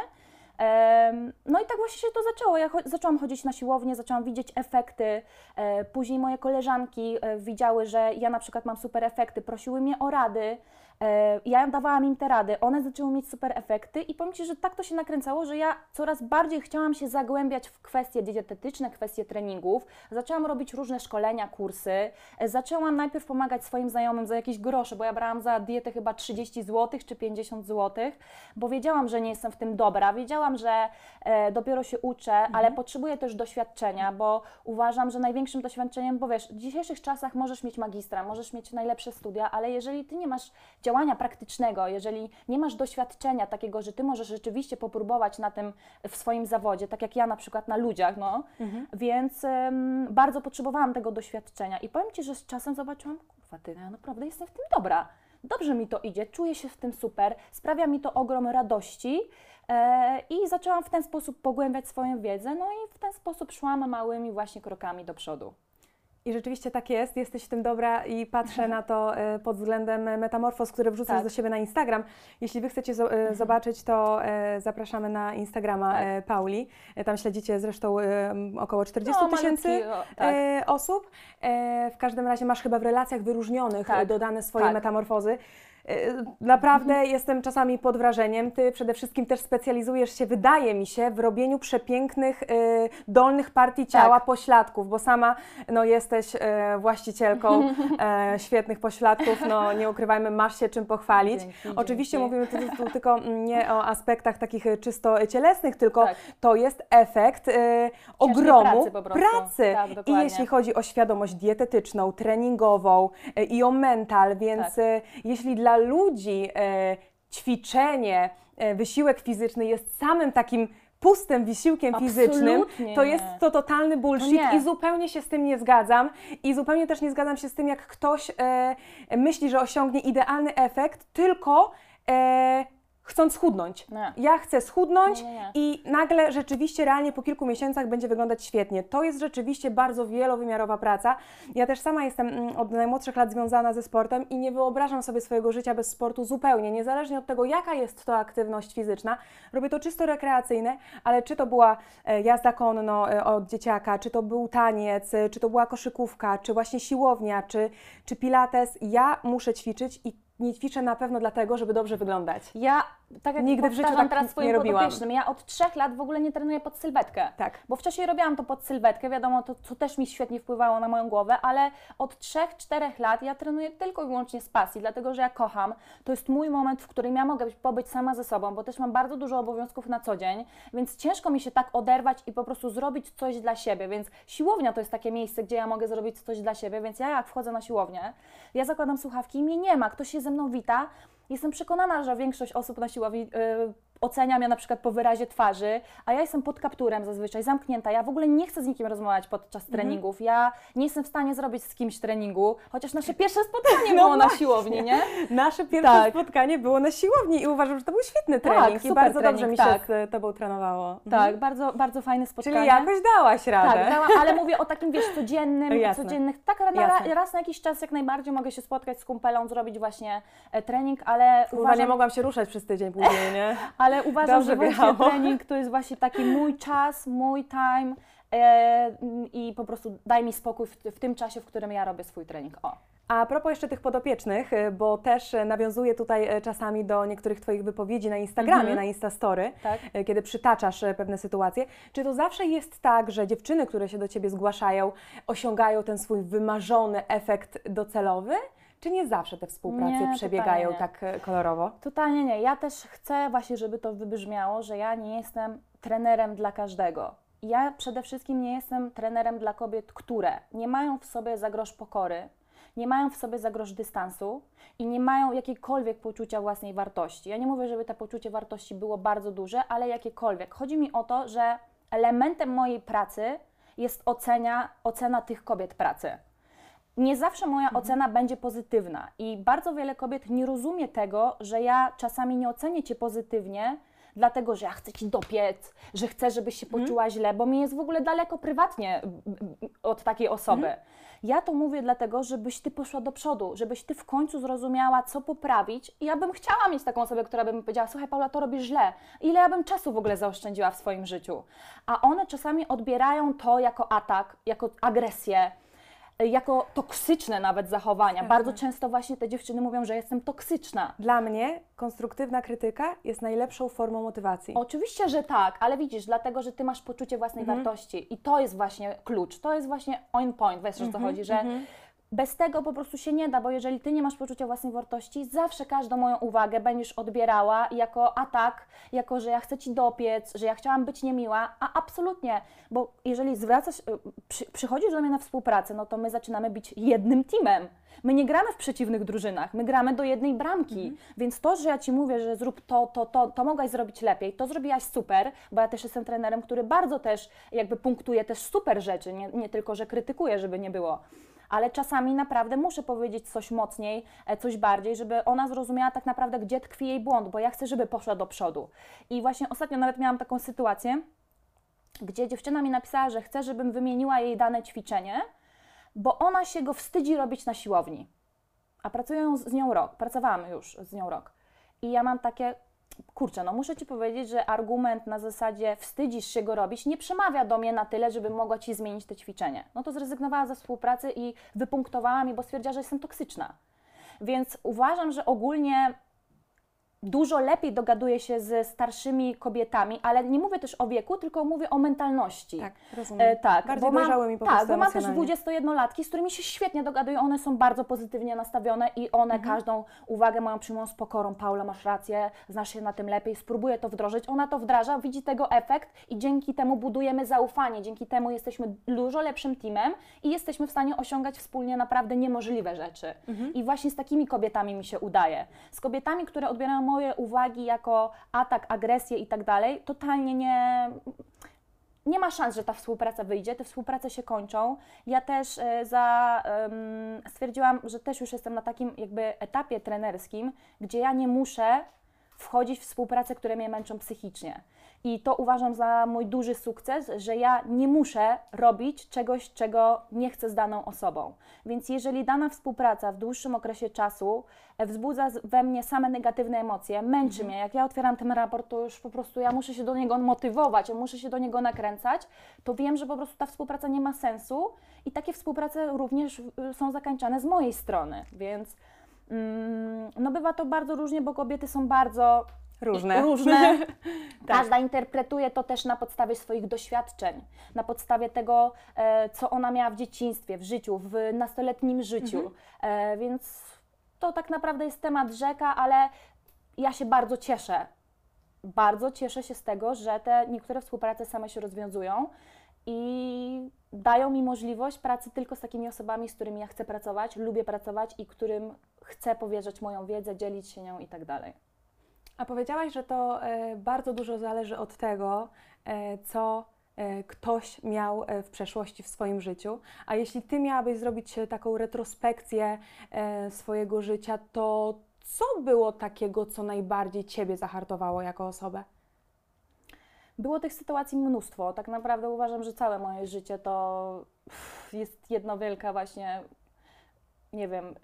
No i tak właśnie się to zaczęło. Ja zaczęłam chodzić na siłownię, zaczęłam widzieć efekty. E, Później moje koleżanki e, widziały, że ja na przykład mam super efekty, prosiły mnie o rady. E, Ja dawałam im te rady, one zaczęły mieć super efekty i powiem Ci, że tak to się nakręcało, że ja coraz bardziej chciałam się zagłębiać w kwestie dietetyczne, kwestie treningów. Zaczęłam robić różne szkolenia, kursy. E, Zaczęłam najpierw pomagać swoim znajomym za jakieś grosze, bo ja brałam za dietę chyba 30 zł czy 50 zł, bo wiedziałam, że nie jestem w tym dobra. Wiedziałam, że e, dopiero się uczę, ale potrzebuję też doświadczenia, bo uważam, że największym doświadczeniem, bo wiesz, w dzisiejszych czasach możesz mieć magistra, możesz mieć najlepsze studia, ale jeżeli ty nie masz działania praktycznego, jeżeli nie masz doświadczenia takiego, że ty możesz rzeczywiście popróbować na tym w swoim zawodzie, tak jak ja na przykład na ludziach, no, więc em, bardzo potrzebowałam tego doświadczenia i powiem Ci, że z czasem zobaczyłam, kurwa ty, ja naprawdę jestem w tym dobra. Dobrze mi to idzie, czuję się w tym super, sprawia mi to ogrom radości e, i zaczęłam w ten sposób pogłębiać swoją wiedzę, no i w ten sposób szłam małymi właśnie krokami do przodu. I rzeczywiście tak jest, jesteś w tym dobra i patrzę na to e, pod względem metamorfoz, które wrzucasz Tak. do siebie na Instagram. Jeśli Wy chcecie e, zobaczyć, to e, zapraszamy na Instagrama Tak. Pauli. Tam śledzicie zresztą około 40 No, tysięcy tak. osób. W każdym razie masz chyba w relacjach wyróżnionych Tak. dodane swoje Tak. metamorfozy. E, Naprawdę jestem czasami pod wrażeniem. Ty przede wszystkim też specjalizujesz się, wydaje mi się, w robieniu przepięknych e, dolnych partii ciała Tak. pośladków, bo sama no, jesteś e, właścicielką e, [LAUGHS] świetnych pośladków. No, nie ukrywajmy, masz się czym pochwalić. Dzięki, Oczywiście dzięki. mówimy tu, tu tylko nie o aspektach takich czysto cielesnych, tylko Tak. to jest efekt ogromu pracy pracy. Tak, I jeśli chodzi o świadomość dietetyczną, treningową i o mental, więc Tak. jeśli dla ludzi e, ćwiczenie, e, wysiłek fizyczny jest samym takim pustym wysiłkiem fizycznym, Absolutnie to nie. jest to totalny bullshit nie. i zupełnie się z tym nie zgadzam. I zupełnie też nie zgadzam się z tym, jak ktoś e, myśli, że osiągnie idealny efekt, tylko e, chcąc schudnąć. Nie. Ja chcę schudnąć Nie, nie, i nagle rzeczywiście realnie po kilku miesiącach będzie wyglądać świetnie. To jest rzeczywiście bardzo wielowymiarowa praca. Ja też sama jestem mm, od najmłodszych lat związana ze sportem i nie wyobrażam sobie swojego życia bez sportu zupełnie, niezależnie od tego, jaka jest to aktywność fizyczna. Robię to czysto rekreacyjne, ale czy to była e, jazda konno e, od dzieciaka, czy to był taniec, e, czy to była koszykówka, czy właśnie siłownia, czy, czy pilates, ja muszę ćwiczyć i nie ćwiczę na pewno dlatego, żeby dobrze wyglądać. Ja, tak jak Nigdy w życiu tak teraz swoim nie robiłam. ja od trzech lat w ogóle nie trenuję pod sylwetkę. Tak. Bo wcześniej robiłam to pod sylwetkę, wiadomo, to, to też mi świetnie wpływało na moją głowę, ale od 3-4 lat ja trenuję tylko i wyłącznie z pasji, dlatego że ja kocham. To jest mój moment, w którym ja mogę być, pobyć sama ze sobą, bo też mam bardzo dużo obowiązków na co dzień, więc ciężko mi się tak oderwać i po prostu zrobić coś dla siebie. Więc siłownia to jest takie miejsce, gdzie ja mogę zrobić coś dla siebie, więc ja jak wchodzę na siłownię, ja zakładam słuchawki i mnie nie ma, ktoś się ze mną wita. Jestem przekonana, że większość osób na siłowni yy, ocenia mnie na przykład po wyrazie twarzy, a ja jestem pod kapturem zazwyczaj, zamknięta. Ja w ogóle nie chcę z nikim rozmawiać podczas Mhm. treningów. Ja nie jestem w stanie zrobić z kimś treningu, chociaż nasze pierwsze spotkanie No było na właśnie. siłowni, nie? Nasze pierwsze Tak. spotkanie było na siłowni i uważam, że to był świetny Tak, trening i super bardzo dobrze trening, mi się tak. z Tobą trenowało. Tak, bardzo, bardzo fajne spotkanie. Czyli jakoś dałaś radę. Tak, dałam, ale mówię o takim, wiesz, codziennym, [LAUGHS] Jasne. codziennych, tak na, Jasne. raz na jakiś czas jak najbardziej mogę się spotkać z kumpelą, zrobić właśnie e, trening, ale Kurwa, uważam, nie mogłam się ruszać przez tydzień później, nie? [LAUGHS] ale uważam, Dobrze że właśnie trening to jest właśnie taki mój czas, mój time e, i po prostu daj mi spokój w, w tym czasie, w którym ja robię swój trening. O. A propos jeszcze tych podopiecznych, y, bo też y, nawiązuję tutaj y, czasami do niektórych Twoich wypowiedzi na Instagramie, Mhm. na Instastory, Tak. kiedy przytaczasz pewne sytuacje. Czy to zawsze jest tak, że dziewczyny, które się do Ciebie zgłaszają, osiągają ten swój wymarzony efekt docelowy? Czy nie zawsze te współprace Nie, przebiegają tak y, kolorowo? Totalnie nie. Ja też chcę właśnie, żeby to wybrzmiało, że ja nie jestem trenerem dla każdego. Ja przede wszystkim nie jestem trenerem dla kobiet, które nie mają w sobie za grosz pokory, nie mają w sobie za grosz dystansu i nie mają jakiejkolwiek poczucia własnej wartości. Ja nie mówię, żeby to poczucie wartości było bardzo duże, ale jakiekolwiek. Chodzi mi o to, że elementem mojej pracy jest ocenia, ocena tych kobiet pracy. Nie zawsze moja ocena będzie pozytywna i bardzo wiele kobiet nie rozumie tego, że ja czasami nie ocenię Cię pozytywnie, dlatego że ja chcę Ci dopiec, że chcę, żebyś się poczuła źle, bo mi jest w ogóle daleko prywatnie od takiej osoby. Ja to mówię dlatego, żebyś Ty poszła do przodu, żebyś Ty w końcu zrozumiała, co poprawić i ja bym chciała mieć taką osobę, która by mi powiedziała, słuchaj Paula, to robisz źle. Ile ja bym czasu w ogóle zaoszczędziła w swoim życiu. A one czasami odbierają to jako atak, jako agresję, jako toksyczne nawet zachowania. Bardzo często właśnie te dziewczyny mówią, że jestem toksyczna. Dla mnie konstruktywna krytyka jest najlepszą formą motywacji. Oczywiście, że tak, ale widzisz, dlatego, że ty masz poczucie własnej wartości i to jest właśnie klucz, to jest właśnie on point, wiesz o co chodzi, że bez tego po prostu się nie da, bo jeżeli ty nie masz poczucia własnej wartości, zawsze każdą moją uwagę będziesz odbierała jako atak, jako, że ja chcę ci dopiec, że ja chciałam być niemiła, a absolutnie, bo jeżeli zwracasz, y, przy, przychodzisz do mnie na współpracę, no to my zaczynamy być jednym teamem. My nie gramy w przeciwnych drużynach, my gramy do jednej bramki. Więc to, że ja ci mówię, że zrób to, to, to, to mogłaś zrobić lepiej, to zrobiłaś super, bo ja też jestem trenerem, który bardzo też jakby punktuje też super rzeczy, nie, nie tylko, że krytykuje, żeby nie było. Ale czasami naprawdę muszę powiedzieć coś mocniej, e, coś bardziej, żeby ona zrozumiała tak naprawdę, gdzie tkwi jej błąd, bo ja chcę, żeby poszła do przodu. I właśnie ostatnio nawet miałam taką sytuację, gdzie dziewczyna mi napisała, że chce, żebym wymieniła jej dane ćwiczenie, bo ona się go wstydzi robić na siłowni. A pracuję z nią rok, pracowałam już z nią rok. I ja mam takie, kurczę, no muszę Ci powiedzieć, że argument na zasadzie wstydzisz się go robić nie przemawia do mnie na tyle, żebym mogła Ci zmienić te ćwiczenie. No to zrezygnowała ze współpracy i wypunktowała mi, bo stwierdziła, że jestem toksyczna. Więc uważam, że ogólnie dużo lepiej dogaduję się ze starszymi kobietami, ale nie mówię też o wieku, tylko mówię o mentalności. Tak, rozumiem. E, tak, Bardziej bo mam, po tak, bo mam też emocjonalnie. 21-latki, z którymi się świetnie dogaduję, one są bardzo pozytywnie nastawione i one Mhm. każdą uwagę moją przyjmują z pokorą. Paula, masz rację, znasz się na tym lepiej, spróbuję to wdrożyć. Ona to wdraża, widzi tego efekt i dzięki temu budujemy zaufanie, dzięki temu jesteśmy dużo lepszym teamem i jesteśmy w stanie osiągać wspólnie naprawdę niemożliwe rzeczy. Mhm. I właśnie z takimi kobietami mi się udaje. Z kobietami, które odbierają moje uwagi jako atak, agresję i tak dalej, totalnie nie, nie ma szans, że ta współpraca wyjdzie, te współprace się kończą. Ja też e, za, stwierdziłam, że też już jestem na takim jakby etapie trenerskim, gdzie ja nie muszę wchodzić w współpracę, które mnie męczą psychicznie. I to uważam za mój duży sukces, że ja nie muszę robić czegoś, czego nie chcę z daną osobą. Więc jeżeli dana współpraca w dłuższym okresie czasu e, wzbudza we mnie same negatywne emocje, męczy mnie, jak ja otwieram ten raport, to już po prostu ja muszę się do niego motywować, muszę się do niego nakręcać, to wiem, że po prostu ta współpraca nie ma sensu i takie współprace również y, są zakończane z mojej strony, więc mm, no bywa to bardzo różnie, bo kobiety są bardzo Różne. różne. [LAUGHS] Tak. Każda interpretuje to też na podstawie swoich doświadczeń, na podstawie tego, e, co ona miała w dzieciństwie, w życiu, w nastoletnim życiu. Mhm. E, więc to tak naprawdę jest temat rzeka, ale ja się bardzo cieszę. Bardzo cieszę się z tego, że te niektóre współprace same się rozwiązują i dają mi możliwość pracy tylko z takimi osobami, z którymi ja chcę pracować, lubię pracować i którym chcę powierzać moją wiedzę, dzielić się nią i tak dalej. A powiedziałaś, że to e, bardzo dużo zależy od tego, e, co e, ktoś miał w przeszłości w swoim życiu. A jeśli ty miałabyś zrobić taką retrospekcję swojego życia, to co było takiego, co najbardziej ciebie zahartowało jako osobę? Było tych sytuacji mnóstwo. Tak naprawdę uważam, że całe moje życie to jest jedna wielka właśnie, nie wiem,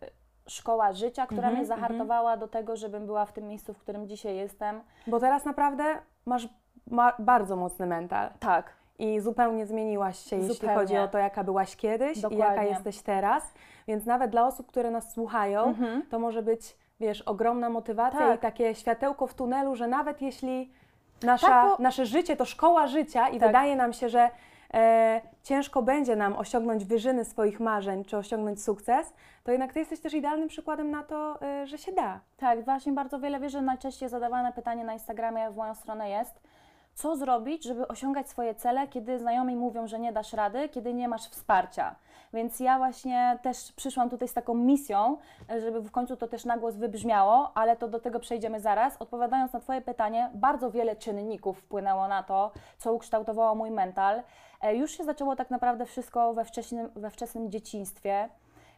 szkoła życia, która Mhm, mnie zahartowała do tego, żebym była w tym miejscu, w którym dzisiaj jestem. Bo teraz naprawdę masz ma bardzo mocny mental Tak, i zupełnie zmieniłaś się, jeśli Zupełnie. chodzi o to, jaka byłaś kiedyś i jaka Dokładnie. jesteś teraz. Więc nawet dla osób, które nas słuchają, Mhm. to może być, wiesz, ogromna motywacja Tak. i takie światełko w tunelu, że nawet jeśli nasza, Tak, bo- nasze życie to szkoła życia i Tak. wydaje nam się, że e, ciężko będzie nam osiągnąć wyżyny swoich marzeń czy osiągnąć sukces, to jednak Ty jesteś też idealnym przykładem na to, e, że się da. tak, właśnie bardzo wiele wie, że najczęściej zadawane pytanie na Instagramie w moją stronę jest, co zrobić, żeby osiągać swoje cele, kiedy znajomi mówią, że nie dasz rady, kiedy nie masz wsparcia. Więc ja właśnie też przyszłam tutaj z taką misją, żeby w końcu to też na głos wybrzmiało, ale to do tego przejdziemy zaraz. Odpowiadając na Twoje pytanie, bardzo wiele czynników wpłynęło na to, co ukształtowało mój mental. E, Już się zaczęło tak naprawdę wszystko we wczesnym, we wczesnym dzieciństwie,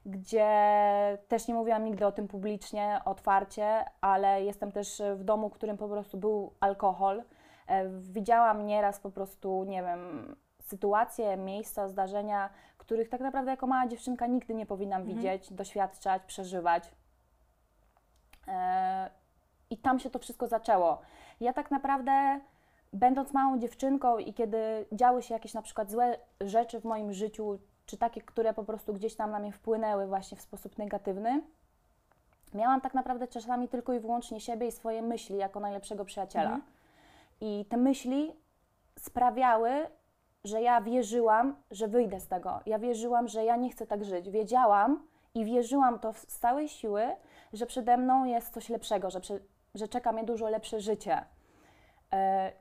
gdzie też nie mówiłam nigdy o tym publicznie, otwarcie, ale jestem też w domu, w którym po prostu był alkohol. E, Widziałam nieraz po prostu, nie wiem, sytuacje, miejsca, zdarzenia, których tak naprawdę jako mała dziewczynka nigdy nie powinnam widzieć, doświadczać, przeżywać. E, I tam się to wszystko zaczęło. Ja tak naprawdę, będąc małą dziewczynką i kiedy działy się jakieś na przykład złe rzeczy w moim życiu, czy takie, które po prostu gdzieś tam na mnie wpłynęły właśnie w sposób negatywny, miałam tak naprawdę czasami tylko i wyłącznie siebie i swoje myśli jako najlepszego przyjaciela. I te myśli sprawiały, że ja wierzyłam, że wyjdę z tego. Ja wierzyłam, że ja nie chcę tak żyć. Wiedziałam i wierzyłam to z całej siły, że przede mną jest coś lepszego, że, że czeka mnie dużo lepsze życie. E,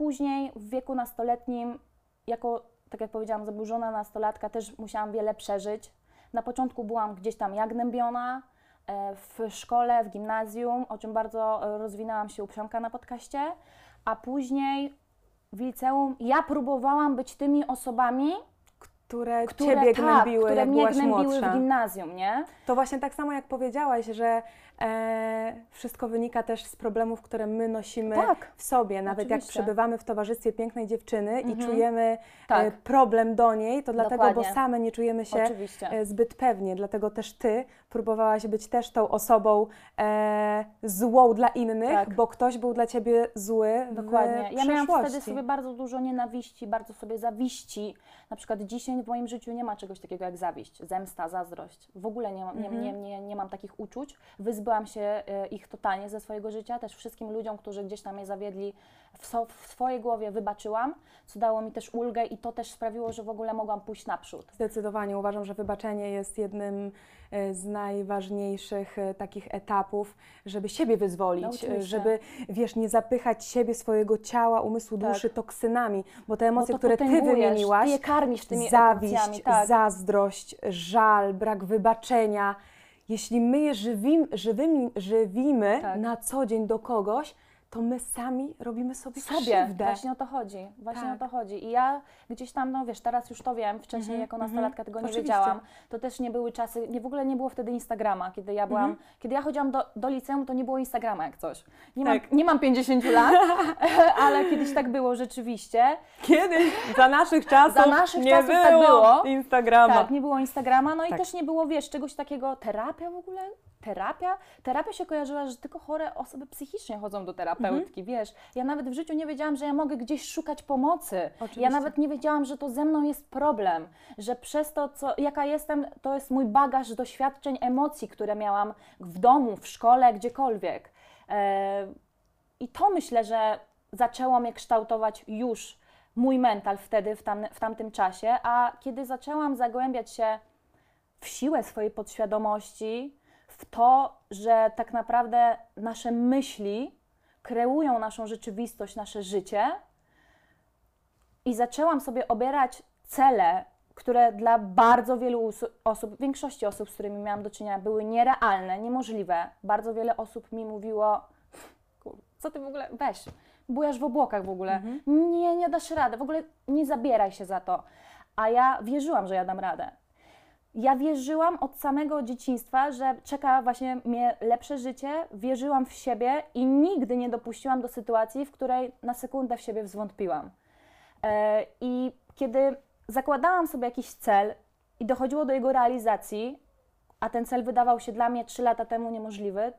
Później w wieku nastoletnim, jako, tak jak powiedziałam, zaburzona nastolatka, też musiałam wiele przeżyć. Na początku byłam gdzieś tam jak gnębiona, e, w szkole, w gimnazjum, o czym bardzo rozwinęłam się u Przemka na podcaście, a później w liceum ja próbowałam być tymi osobami, Które, które, Ciebie tak, gnębiły, które jak mnie byłaś gnębiły młodsza. w gimnazjum, nie? To właśnie tak samo jak powiedziałaś, że e, wszystko wynika też z problemów, które my nosimy Tak. w sobie. Nawet jak Oczywiście. przebywamy w towarzystwie pięknej dziewczyny i Mhm. czujemy Tak. e, problem do niej, to dlatego, bo Dokładnie. same nie czujemy się Oczywiście. e, zbyt pewnie. Dlatego też ty próbowałaś być też tą osobą e, złą dla innych, Tak. bo ktoś był dla ciebie zły Dokładnie. w Ja miałam wtedy sobie bardzo dużo nienawiści, bardzo sobie zawiści. Na przykład dzisiaj w moim życiu nie ma czegoś takiego jak zawiść, zemsta, zazdrość. W ogóle nie, mam- nie, Mhm. nie, nie, nie mam takich uczuć. Wyzbyłam się e, ich totalnie ze swojego życia. Też wszystkim ludziom, którzy gdzieś tam mnie zawiedli, w, so, w swojej głowie wybaczyłam, co dało mi też ulgę i to też sprawiło, że w ogóle mogłam pójść naprzód. Zdecydowanie uważam, że wybaczenie jest jednym e, z najważniejszych e, takich etapów, żeby siebie No, wyzwolić, oczywiście. e, żeby, wiesz, nie zapychać siebie, swojego ciała, umysłu, Tak. duszy toksynami, bo te emocje, Bo które Ty wymieniłaś, Ty je karmisz tymi zawiść, emocjami, tak. zazdrość, żal, brak wybaczenia, jeśli my je żywim, żywymi, żywimy Tak. na co dzień do kogoś, to my sami robimy sobie, sobie. krzywdę. Właśnie o to chodzi. Właśnie Tak. o to chodzi. I ja gdzieś tam, no wiesz, teraz już to wiem, wcześniej Mhm, jako mhm. nastolatka tego nie Oczywiście. wiedziałam. To też nie były czasy, nie w ogóle nie było wtedy Instagrama, kiedy ja byłam, Mhm. kiedy ja chodziłam do, do liceum, to nie było Instagrama jak coś. Nie, mam, Tak. nie mam 50 lat, [LAUGHS] [LAUGHS] ale kiedyś tak było rzeczywiście. Kiedyś, za naszych czasów, Za naszych nie czasów było, tak było. Instagrama. Tak, nie było Instagrama, no i Tak. też nie było, wiesz, czegoś takiego, terapia w ogóle? Terapia? Terapia się kojarzyła, że tylko chore osoby psychicznie chodzą do terapeutki, wiesz. Ja nawet w życiu nie wiedziałam, że ja mogę gdzieś szukać pomocy. Oczywiście. Ja nawet nie wiedziałam, że to ze mną jest problem, że przez to, co, jaka jestem, to jest mój bagaż doświadczeń, emocji, które miałam w domu, w szkole, gdziekolwiek. E, I to myślę, że zaczęło mnie kształtować już mój mental wtedy, w, tam, w tamtym czasie, a kiedy zaczęłam zagłębiać się w siłę swojej podświadomości, w to, że tak naprawdę nasze myśli kreują naszą rzeczywistość, nasze życie, i zaczęłam sobie obierać cele, które dla bardzo wielu osób, większości osób, z którymi miałam do czynienia, były nierealne, niemożliwe. Bardzo wiele osób mi mówiło, "Kur- co ty w ogóle, weź, bujasz w obłokach w ogóle, nie, nie dasz rady, w ogóle nie zabieraj się za to. A ja wierzyłam, że ja dam radę. Ja wierzyłam od samego dzieciństwa, że czeka właśnie mnie lepsze życie, wierzyłam w siebie i nigdy nie dopuściłam do sytuacji, w której na sekundę w siebie wzwątpiłam. E, I kiedy zakładałam sobie jakiś cel i dochodziło do jego realizacji, a ten cel wydawał się dla mnie 3 lata temu niemożliwy,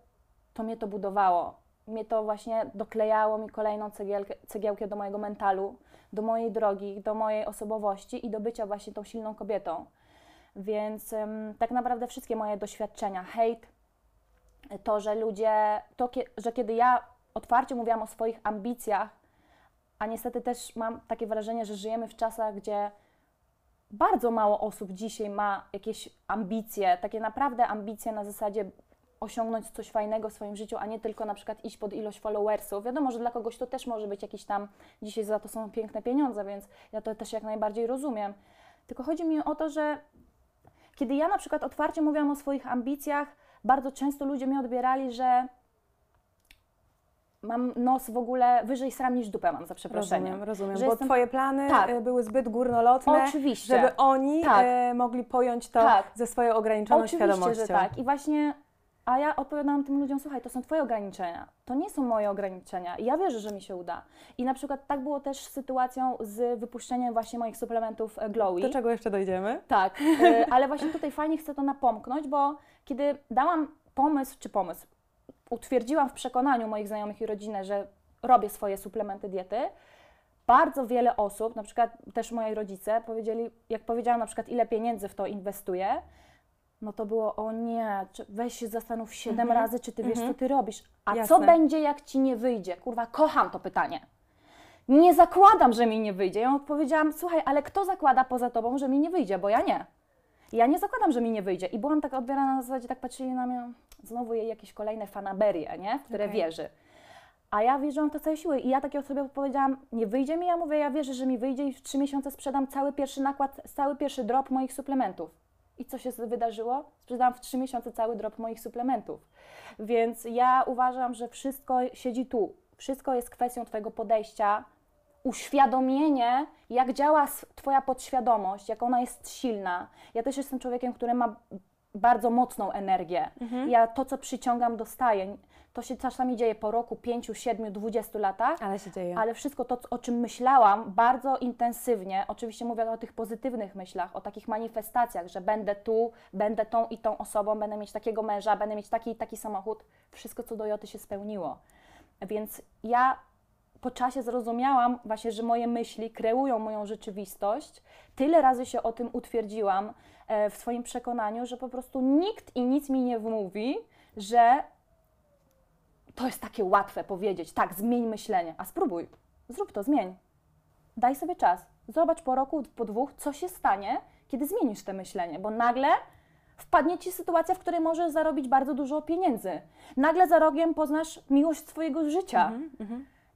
to mnie to budowało. Mnie to właśnie doklejało mi kolejną cegielkę, cegiełkę do mojego mentalu, do mojej drogi, do mojej osobowości i do bycia właśnie tą silną kobietą. Więc tak naprawdę wszystkie moje doświadczenia, hejt, to, że ludzie, to, że kiedy ja otwarcie mówiłam o swoich ambicjach, a niestety też mam takie wrażenie, że żyjemy w czasach, gdzie bardzo mało osób dzisiaj ma jakieś ambicje, takie naprawdę ambicje na zasadzie osiągnąć coś fajnego w swoim życiu, a nie tylko na przykład iść pod ilość followersów. Wiadomo, że dla kogoś to też może być jakiś tam, dzisiaj za to są piękne pieniądze, więc ja to też jak najbardziej rozumiem. Tylko chodzi mi o to, że kiedy ja na przykład otwarcie mówiłam o swoich ambicjach, bardzo często ludzie mi odbierali, że mam nos w ogóle wyżej sram niż dupę mam, za przeproszeniem. Rozumiem, rozumiem. Że Bo jestem- twoje plany Tak. e, były zbyt górnolotne, Oczywiście. żeby oni Tak. e, mogli pojąć to Tak. ze swoją ograniczoną Oczywiście, świadomością. że tak. I właśnie, a ja odpowiadałam tym ludziom, słuchaj, to są Twoje ograniczenia, to nie są moje ograniczenia. I ja wierzę, że mi się uda. I na przykład tak było też z sytuacją z wypuszczeniem właśnie moich suplementów e, Glowy. Do czego jeszcze dojdziemy? Tak, [LAUGHS] e, ale właśnie tutaj fajnie chcę to napomknąć, bo kiedy dałam pomysł, czy pomysł, utwierdziłam w przekonaniu moich znajomych i rodziny, że robię swoje suplementy diety, bardzo wiele osób, na przykład też moi rodzice, powiedzieli, jak powiedziałam na przykład ile pieniędzy w to inwestuję, no to było, o nie, czy- weź się zastanów siedem razy, czy ty wiesz, co ty robisz. A co Jasne. będzie, jak ci nie wyjdzie? Kurwa, kocham to pytanie. Nie zakładam, że mi nie wyjdzie. Ja odpowiedziałam, słuchaj, ale kto zakłada poza tobą, że mi nie wyjdzie, bo ja nie. Ja nie zakładam, że mi nie wyjdzie. I byłam tak odbierana na zasadzie, tak patrzyli na mnie, znowu jej jakieś kolejne fanaberie, nie? w które Okej. wierzy. A ja wierzyłam w to całej siły. I ja takiej osobie powiedziałam, nie wyjdzie mi, ja mówię, ja wierzę, że mi wyjdzie i w trzy miesiące sprzedam cały pierwszy nakład, cały pierwszy drop moich suplementów. I co się wydarzyło? Sprzedałam w trzy miesiące cały drop moich suplementów. Więc ja uważam, że wszystko siedzi tu. Wszystko jest kwestią Twojego podejścia, uświadomienie, jak działa Twoja podświadomość, jak ona jest silna. Ja też jestem człowiekiem, który ma bardzo mocną energię. Ja to, co przyciągam, dostaję. To się czasami dzieje po roku, pięciu, siedmiu, dwudziestu latach, Ale się dzieje. ale wszystko to, o czym myślałam bardzo intensywnie, oczywiście mówię o tych pozytywnych myślach, o takich manifestacjach, że będę tu, będę tą i tą osobą, będę mieć takiego męża, będę mieć taki i taki samochód, wszystko co do Joty się spełniło. Więc ja po czasie zrozumiałam właśnie, że moje myśli kreują moją rzeczywistość. Tyle razy się o tym utwierdziłam e, w swoim przekonaniu, że po prostu nikt i nic mi nie wmówi, że to jest takie łatwe powiedzieć, tak, zmień myślenie, a spróbuj, zrób to, zmień. Daj sobie czas. Zobacz po roku, po dwóch, co się stanie, kiedy zmienisz te myślenie, bo nagle wpadnie ci sytuacja, w której możesz zarobić bardzo dużo pieniędzy. Nagle za rogiem poznasz miłość swojego życia.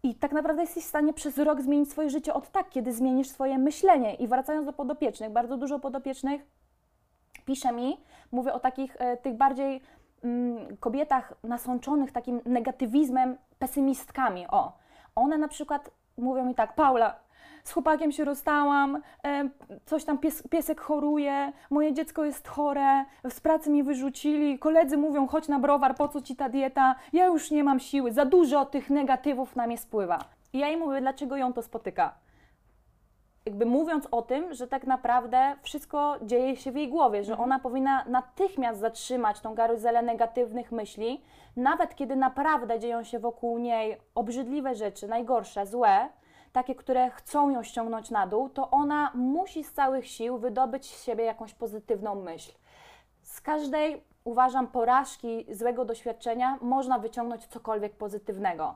I tak naprawdę jesteś w stanie przez rok zmienić swoje życie od tak, kiedy zmienisz swoje myślenie. I wracając do podopiecznych, bardzo dużo podopiecznych pisze mi, mówię o takich e, tych bardziej mm, kobietach nasączonych takim negatywizmem, pesymistkami. O, one na przykład mówią mi tak, Paula, z chłopakiem się rozstałam, e, coś tam pies, piesek choruje, moje dziecko jest chore, z pracy mnie wyrzucili, koledzy mówią, chodź na browar, po co ci ta dieta, ja już nie mam siły, za dużo tych negatywów na mnie spływa. I ja jej mówię, dlaczego ją to spotyka jakby mówiąc o tym, że tak naprawdę wszystko dzieje się w jej głowie, że ona powinna natychmiast zatrzymać tą karuzelę negatywnych myśli, nawet kiedy naprawdę dzieją się wokół niej obrzydliwe rzeczy, najgorsze, złe, takie, które chcą ją ściągnąć na dół, to ona musi z całych sił wydobyć z siebie jakąś pozytywną myśl. Z każdej, uważam, porażki, złego doświadczenia można wyciągnąć cokolwiek pozytywnego.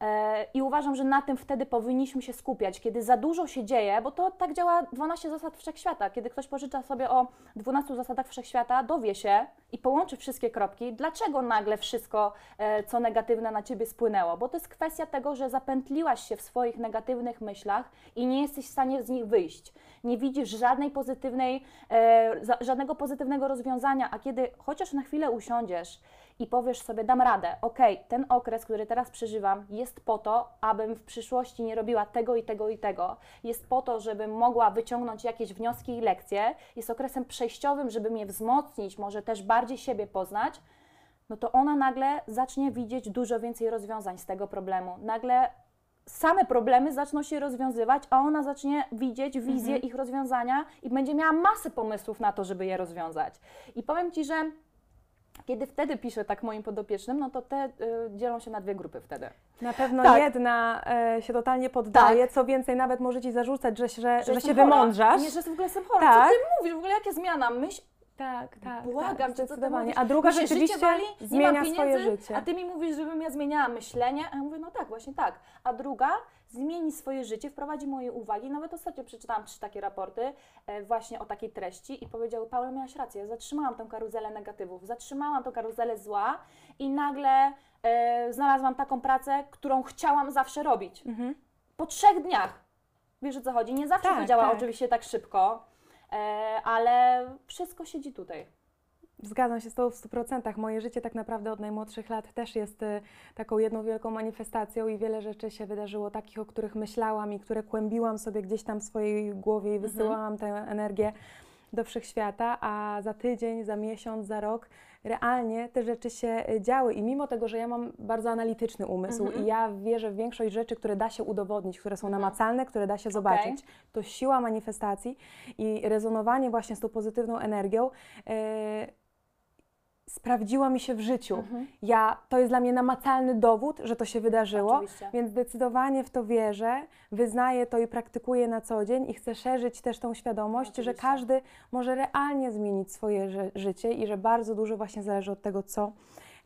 E, I uważam, że na tym wtedy powinniśmy się skupiać, kiedy za dużo się dzieje, bo to tak działa 12 zasad wszechświata. Kiedy ktoś pożycza sobie o 12 zasadach wszechświata, dowie się i połączy wszystkie kropki, dlaczego nagle wszystko, e, co negatywne na ciebie spłynęło. Bo to jest kwestia tego, że zapętliłaś się w swoich negatywnych myślach i nie jesteś w stanie z nich wyjść. Nie widzisz żadnej pozytywnej, e, żadnego pozytywnego rozwiązania, a kiedy chociaż na chwilę usiądziesz i powiesz sobie, dam radę, okej, ten okres, który teraz przeżywam, jest po to, abym w przyszłości nie robiła tego i tego i tego, jest po to, żebym mogła wyciągnąć jakieś wnioski i lekcje, jest okresem przejściowym, żeby mnie wzmocnić, może też bardziej siebie poznać, no to ona nagle zacznie widzieć dużo więcej rozwiązań z tego problemu. Nagle same problemy zaczną się rozwiązywać, a ona zacznie widzieć wizję ich rozwiązania i będzie miała masę pomysłów na to, żeby je rozwiązać. I powiem Ci, że kiedy wtedy piszę tak moim podopiecznym, no to te y, dzielą się na dwie grupy wtedy. Na pewno Tak. jedna e, się totalnie poddaje, Tak. co więcej, nawet może Ci zarzucać, że, że, że, jestem się chora. wymądrzasz. Nie, że w ogóle jestem chora. Tak. Co Ty mówisz? W ogóle jaka zmiana? Myśl, Tak, tak. Błagam tak, cię, co ty zdecydowanie. A druga się rzeczywiście życie wali, zmienia swoje życie. A ty mi mówisz, żebym ja zmieniała myślenie, a ja mówię, no tak, właśnie tak. A druga zmieni swoje życie, wprowadzi moje uwagi. Nawet ostatnio przeczytałam trzy takie raporty e, właśnie o takiej treści i powiedziały, Paula, miałaś rację, zatrzymałam tą karuzelę negatywów, zatrzymałam tą karuzelę zła i nagle e, znalazłam taką pracę, którą chciałam zawsze robić. Mhm. Po trzech dniach. Wiesz o co chodzi? Nie zawsze Tak, to działa tak. oczywiście tak szybko. E, ale wszystko siedzi tutaj. Zgadzam się z Tobą w 100%. Moje życie tak naprawdę od najmłodszych lat też jest y, taką jedną wielką manifestacją i wiele rzeczy się wydarzyło, takich, o których myślałam i które kłębiłam sobie gdzieś tam w swojej głowie i wysyłałam tę energię do wszechświata, a za tydzień, za miesiąc, za rok realnie te rzeczy się y, działy i mimo tego, że ja mam bardzo analityczny umysł Mhm. i ja wierzę w większość rzeczy, które da się udowodnić, które są Mhm. namacalne, które da się zobaczyć, to siła manifestacji i rezonowanie właśnie z tą pozytywną energią y, sprawdziła mi się w życiu. Mhm. Ja, to jest dla mnie namacalny dowód, że to się wydarzyło, Oczywiście. więc zdecydowanie w to wierzę, wyznaję to i praktykuję na co dzień i chcę szerzyć też tą świadomość, że Oczywiście. każdy może realnie zmienić swoje ży- życie i że bardzo dużo właśnie zależy od tego, co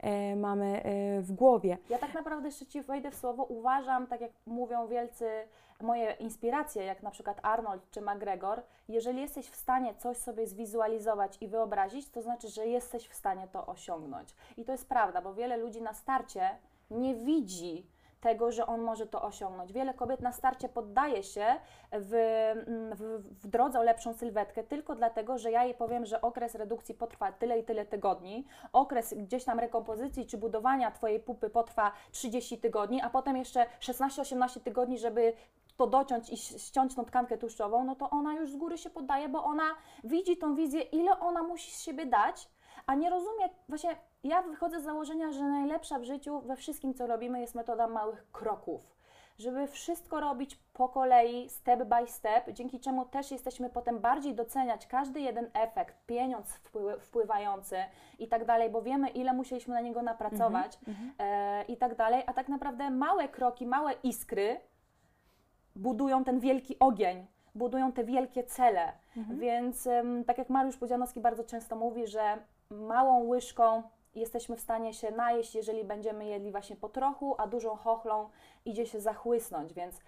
e, mamy e, w głowie. Ja tak naprawdę jeszcze Ci wejdę w słowo, uważam, tak jak mówią wielcy moje inspiracje, jak na przykład Arnold czy McGregor, jeżeli jesteś w stanie coś sobie zwizualizować i wyobrazić, to znaczy, że jesteś w stanie to osiągnąć. I to jest prawda, bo wiele ludzi na starcie nie widzi tego, że on może to osiągnąć. Wiele kobiet na starcie poddaje się w, w, w drodze o lepszą sylwetkę tylko dlatego, że ja jej powiem, że okres redukcji potrwa tyle i tyle tygodni, okres gdzieś tam rekompozycji czy budowania Twojej pupy potrwa 30 tygodni, a potem jeszcze 16-18 tygodni, żeby to dociąć i ściąć tą tkankę tłuszczową, no to ona już z góry się poddaje, bo ona widzi tą wizję, ile ona musi z siebie dać, a nie rozumie, właśnie ja wychodzę z założenia, że najlepsza w życiu we wszystkim, co robimy, jest metoda małych kroków. Żeby wszystko robić po kolei, step by step, dzięki czemu też jesteśmy potem bardziej doceniać każdy jeden efekt, pieniądz wpły- wpływający i tak dalej, bo wiemy, ile musieliśmy na niego napracować e, i tak dalej, a tak naprawdę małe kroki, małe iskry budują ten wielki ogień, budują te wielkie cele. Więc em, tak jak Mariusz Pudzianowski bardzo często mówi, że małą łyżką jesteśmy w stanie się najeść, jeżeli będziemy jedli właśnie po trochu, a dużą chochlą idzie się zachłysnąć. Więc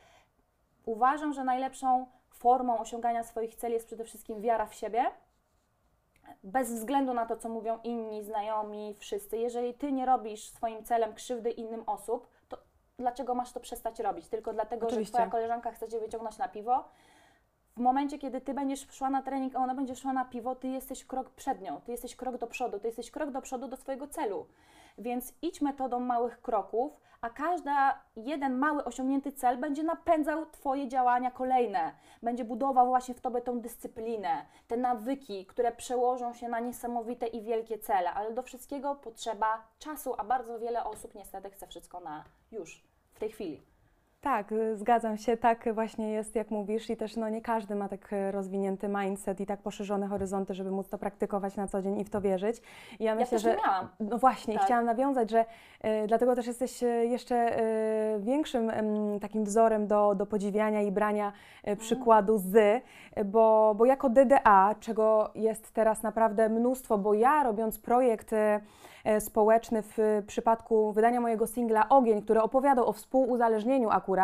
uważam, że najlepszą formą osiągania swoich celi jest przede wszystkim wiara w siebie. Bez względu na to, co mówią inni, znajomi, wszyscy. Jeżeli ty nie robisz swoim celem krzywdy innym osób, dlaczego masz to przestać robić? Tylko dlatego, Oczywiście. że twoja koleżanka chce cię wyciągnąć na piwo? W momencie, kiedy ty będziesz szła na trening, a ona będzie szła na piwo, ty jesteś krok przed nią, ty jesteś krok do przodu, ty jesteś krok do przodu do swojego celu. Więc idź metodą małych kroków, a każda jeden mały osiągnięty cel będzie napędzał Twoje działania kolejne. Będzie budował właśnie w Tobie tą dyscyplinę, te nawyki, które przełożą się na niesamowite i wielkie cele. Ale do wszystkiego potrzeba czasu, a bardzo wiele osób niestety chce wszystko na już, w tej chwili. Tak, y, zgadzam się, tak właśnie jest, jak mówisz, i też no, nie każdy ma tak y, rozwinięty mindset i tak poszerzone horyzonty, żeby móc to praktykować na co dzień i w to wierzyć. I ja Ja myślę, też że miałam. No właśnie, Tak. chciałam nawiązać, że y, dlatego też jesteś y, jeszcze y, większym ym, takim wzorem do, do podziwiania i brania y, przykładu z, y, bo, bo jako DDA, czego jest teraz naprawdę mnóstwo, bo ja robiąc projekt y, y, społeczny w y, przypadku wydania mojego singla Ogień, który opowiadał o współuzależnieniu akurat,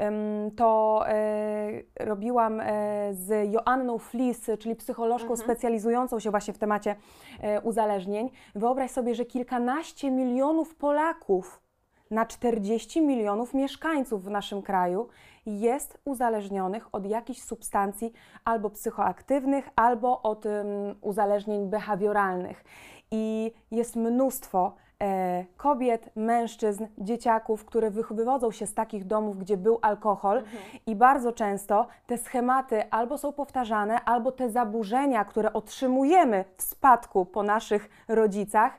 ym, to y, robiłam y, z Joanną Flis, czyli psycholożką specjalizującą się właśnie w temacie e, uzależnień. Wyobraź sobie, że kilkanaście milionów Polaków na 40 milionów mieszkańców w naszym kraju jest uzależnionych od jakichś substancji albo psychoaktywnych, albo od ym, uzależnień behawioralnych. I jest mnóstwo e, kobiet, mężczyzn, dzieciaków, które wych- wywodzą się z takich domów, gdzie był alkohol. I bardzo często te schematy albo są powtarzane, albo te zaburzenia, które otrzymujemy w spadku po naszych rodzicach,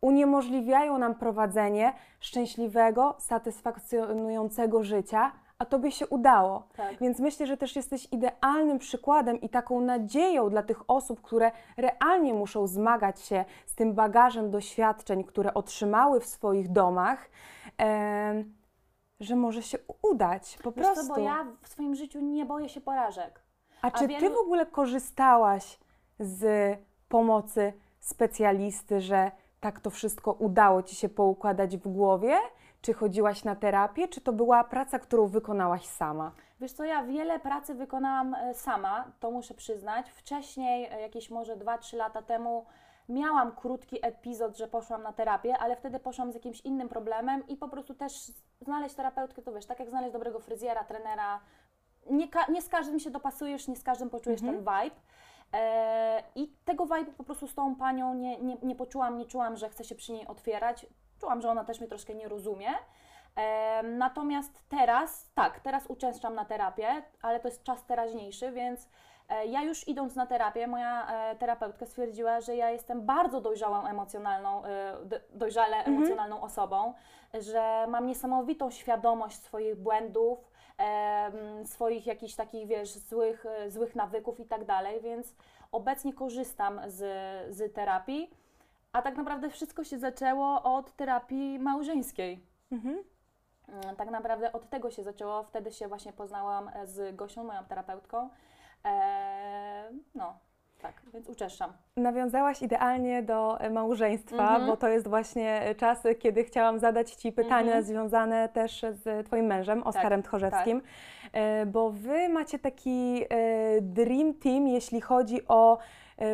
uniemożliwiają nam prowadzenie szczęśliwego, satysfakcjonującego życia, a tobie się udało. Tak. Więc myślę, że też jesteś idealnym przykładem i taką nadzieją dla tych osób, które realnie muszą zmagać się z tym bagażem doświadczeń, które otrzymały w swoich domach, em, że może się udać po Wiesz prostu. co, bo ja w swoim życiu nie boję się porażek. A czy ty wielu- w ogóle korzystałaś z pomocy specjalisty, że tak to wszystko udało ci się poukładać w głowie? Czy chodziłaś na terapię, czy to była praca, którą wykonałaś sama? Wiesz co, ja wiele pracy wykonałam e, sama, to muszę przyznać. Wcześniej, e, jakieś może 2-3 lata temu, miałam krótki epizod, że poszłam na terapię, ale wtedy poszłam z jakimś innym problemem i po prostu też znaleźć terapeutkę, to wiesz, tak jak znaleźć dobrego fryzjera, trenera, nie, nie z każdym się dopasujesz, nie z każdym poczujesz ten vibe. E, I tego vibe'u po prostu z tą panią nie, nie, nie poczułam, nie czułam, że chcę się przy niej otwierać. Czułam, że ona też mnie troszkę nie rozumie. Natomiast teraz, tak, teraz uczęszczam na terapię, ale to jest czas teraźniejszy, więc e, ja już idąc na terapię, moja e, terapeutka stwierdziła, że ja jestem bardzo dojrzałą emocjonalną, e, dojrzale emocjonalną osobą, że mam niesamowitą świadomość swoich błędów, swoich jakichś takich, wiesz, złych, złych nawyków i tak dalej, więc obecnie korzystam z, z terapii, a tak naprawdę wszystko się zaczęło od terapii małżeńskiej. Mhm. Mm, Tak naprawdę od tego się zaczęło, wtedy się właśnie poznałam e, z Gosią, moją terapeutką. Eee, no, tak, więc uczeszczam. Nawiązałaś idealnie do e, małżeństwa, Mhm. bo to jest właśnie e, czas, kiedy chciałam zadać Ci pytania Mhm. związane też z Twoim mężem, Oskarem Tchorzewskim, E, bo Wy macie taki dream team, jeśli chodzi o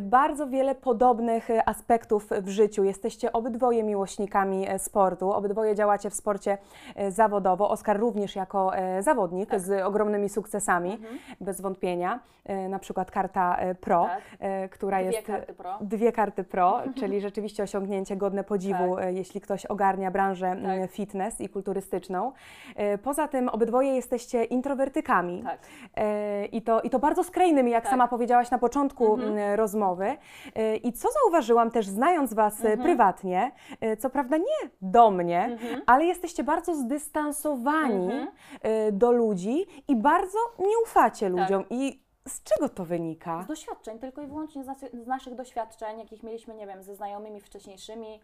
bardzo wiele podobnych e, aspektów w życiu. Jesteście obydwoje miłośnikami e, sportu, obydwoje działacie w sporcie e, zawodowo. Oskar również jako e, zawodnik Tak. z ogromnymi sukcesami, Mhm. bez wątpienia. E, Na przykład karta e, Pro, Tak. e, która Dwie jest karty pro. Dwie karty pro, [LAUGHS] czyli rzeczywiście osiągnięcie godne podziwu, Tak. e, jeśli ktoś ogarnia branżę Tak. fitness i kulturystyczną. E, Poza tym obydwoje jesteście introwertykami Tak. E, i to, i to bardzo skrajnymi, jak Tak. sama powiedziałaś na początku Mhm. m, rozmowy. E, I co zauważyłam też znając Was e, Mhm. prywatnie, e, co prawda nie do mnie, Mhm. ale jesteście bardzo zdystansowani Mhm. do ludzi i bardzo nie ufacie Tak. ludziom. I z czego to wynika? Z doświadczeń, tylko i wyłącznie z, nas, z naszych doświadczeń, jakich mieliśmy, nie wiem, ze znajomymi wcześniejszymi,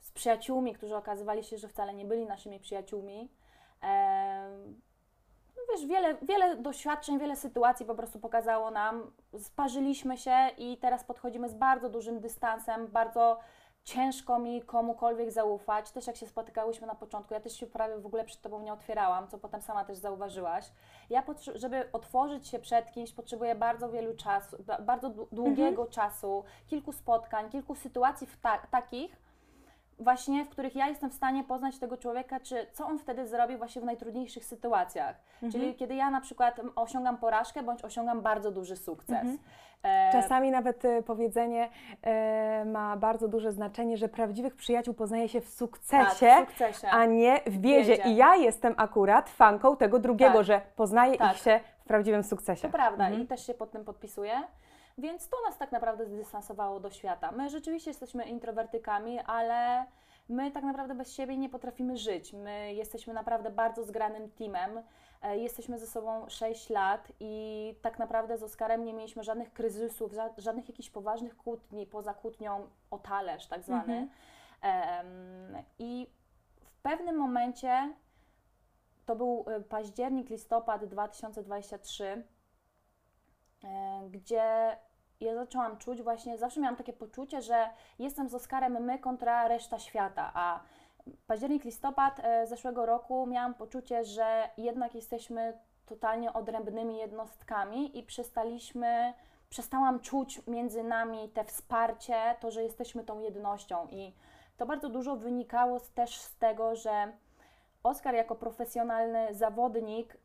z przyjaciółmi, którzy okazywali się, że wcale nie byli naszymi przyjaciółmi. No wiesz, wiele, wiele doświadczeń, wiele sytuacji po prostu pokazało nam, sparzyliśmy się i teraz podchodzimy z bardzo dużym dystansem, bardzo ciężko mi komukolwiek zaufać. Też jak się spotykałyśmy na początku, ja też się prawie w ogóle przed Tobą nie otwierałam, co potem sama też zauważyłaś. Ja, żeby otworzyć się przed kimś, potrzebuję bardzo wielu czasu, ba- bardzo dłu- długiego czasu, kilku spotkań, kilku sytuacji takich, właśnie, w których ja jestem w stanie poznać tego człowieka, czy co on wtedy zrobi właśnie w najtrudniejszych sytuacjach. Czyli kiedy ja na przykład osiągam porażkę, bądź osiągam bardzo duży sukces. E, Czasami nawet e, powiedzenie e, ma bardzo duże znaczenie, że prawdziwych przyjaciół poznaje się w sukcesie, tak, w sukcesie. a nie w biedzie. biedzie. I ja jestem akurat fanką tego drugiego, Tak. że poznaję Tak. ich się w prawdziwym sukcesie. To prawda Mhm. i też się pod tym podpisuję. Więc to nas tak naprawdę zdystansowało do świata. My rzeczywiście jesteśmy introwertykami, ale my tak naprawdę bez siebie nie potrafimy żyć. My jesteśmy naprawdę bardzo zgranym teamem. E, Jesteśmy ze sobą 6 lat i tak naprawdę z Oskarem nie mieliśmy żadnych kryzysów, ża- żadnych jakichś poważnych kłótni, poza kłótnią o talerz tak zwany. Mhm. I w pewnym momencie, to był e, październik, listopad 2023, e, gdzie ja zaczęłam czuć właśnie, zawsze miałam takie poczucie, że jestem z Oskarem my kontra reszta świata, a październik, listopad e, zeszłego roku miałam poczucie, że jednak jesteśmy totalnie odrębnymi jednostkami i przestaliśmy, przestałam czuć między nami te wsparcie, to, że jesteśmy tą jednością. I to bardzo dużo wynikało też z tego, że Oskar jako profesjonalny zawodnik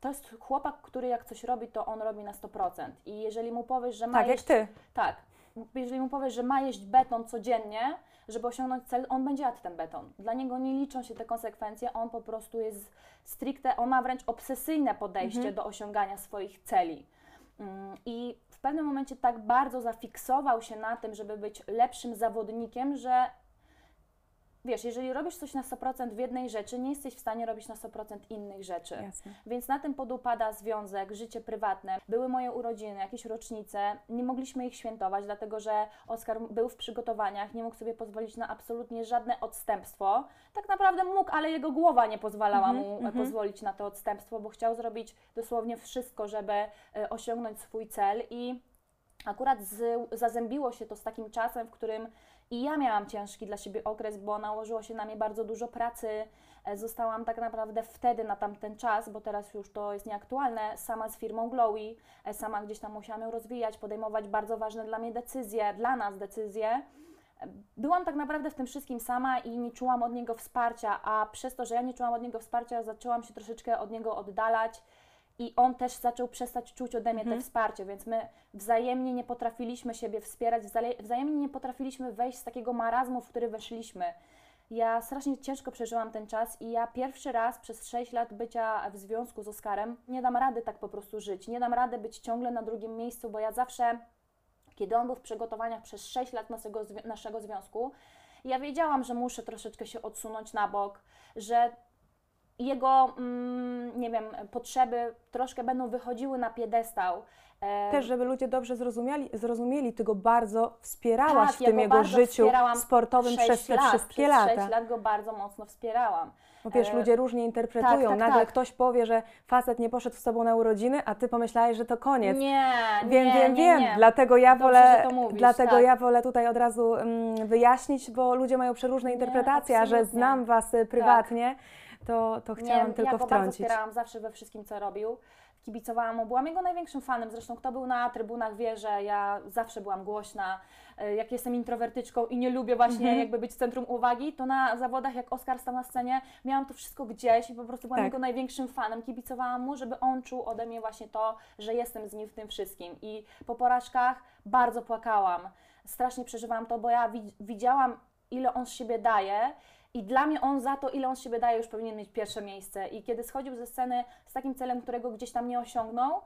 to jest chłopak, który jak coś robi, to on robi na 100%. I jeżeli mu powiesz, że ma Tak jak jeść, ty. tak, jeżeli mu powiesz, że ma jeść beton codziennie, żeby osiągnąć cel, on będzie jadł ten beton. Dla niego nie liczą się te konsekwencje, on po prostu jest stricte, on ma wręcz obsesyjne podejście do osiągania swoich celi. Mm, I w pewnym momencie tak bardzo zafiksował się na tym, żeby być lepszym zawodnikiem, że wiesz, jeżeli robisz coś na 100% w jednej rzeczy, nie jesteś w stanie robić na 100% innych rzeczy. Jasne. Więc na tym podupada związek, życie prywatne. Były moje urodziny, jakieś rocznice, nie mogliśmy ich świętować, dlatego że Oskar był w przygotowaniach, nie mógł sobie pozwolić na absolutnie żadne odstępstwo. Tak naprawdę mógł, ale jego głowa nie pozwalała Mhm, mu e, mhm. pozwolić na to odstępstwo, bo chciał zrobić dosłownie wszystko, żeby e, osiągnąć swój cel i akurat z, zazębiło się to z takim czasem, w którym i ja miałam ciężki dla siebie okres, bo nałożyło się na mnie bardzo dużo pracy. E, Zostałam tak naprawdę wtedy na tamten czas, bo teraz już to jest nieaktualne, sama z firmą Glowy, e, sama gdzieś tam musiałam ją rozwijać, podejmować bardzo ważne dla mnie decyzje, dla nas decyzje. E, Byłam tak naprawdę w tym wszystkim sama i nie czułam od niego wsparcia, a przez to, że ja nie czułam od niego wsparcia, zaczęłam się troszeczkę od niego oddalać i on też zaczął przestać czuć ode mnie Mhm. te wsparcie, więc my wzajemnie nie potrafiliśmy siebie wspierać, wzaje- wzajemnie nie potrafiliśmy wejść z takiego marazmu, w który weszliśmy. Ja strasznie ciężko przeżyłam ten czas i ja pierwszy raz przez 6 lat bycia w związku z Oskarem nie dam rady tak po prostu żyć. Nie dam rady być ciągle na drugim miejscu, bo ja zawsze, kiedy on był w przygotowaniach przez 6 lat naszego, naszego związku, ja wiedziałam, że muszę troszeczkę się odsunąć na bok, że jego, mm, nie wiem, potrzeby troszkę będą wychodziły na piedestał. E, Też, żeby ludzie dobrze zrozumieli, zrozumieli, ty go bardzo wspierałaś tak, w tym go jego życiu sportowym przez te lat, wszystkie przez lata. 6 lat go bardzo mocno wspierałam. Bo wiesz, E, ludzie różnie interpretują. tak, tak, Nagle tak. ktoś powie, że facet nie poszedł z tobą na urodziny, a ty pomyślałeś, że to koniec. Nie, Wiem, nie, wiem, nie, wiem. nie. Dlatego ja Dobrze, wolę, mówisz, dlatego tak. ja wolę tutaj od razu mm, wyjaśnić, bo ludzie mają przeróżne interpretacje, a że znam was y, prywatnie, to, to chciałam nie, tylko ja go bardzo wtrącić. wspierałam zawsze we wszystkim, co robił. Kibicowałam mu, byłam jego największym fanem. Zresztą kto był na trybunach wie, że ja zawsze byłam głośna. E, Jak jestem introwertyczką i nie lubię właśnie Mhm. jakby być centrum uwagi, to na zawodach, jak Oskar stał na scenie, miałam to wszystko gdzieś i po prostu byłam Tak. jego największym fanem. Kibicowałam mu, żeby on czuł ode mnie właśnie to, że jestem z nim w tym wszystkim. I po porażkach bardzo płakałam. Strasznie przeżywałam to, bo ja wi- widziałam, ile on z siebie daje. I dla mnie on za to, ile on z siebie daje, już powinien mieć pierwsze miejsce. I kiedy schodził ze sceny z takim celem, którego gdzieś tam nie osiągnął,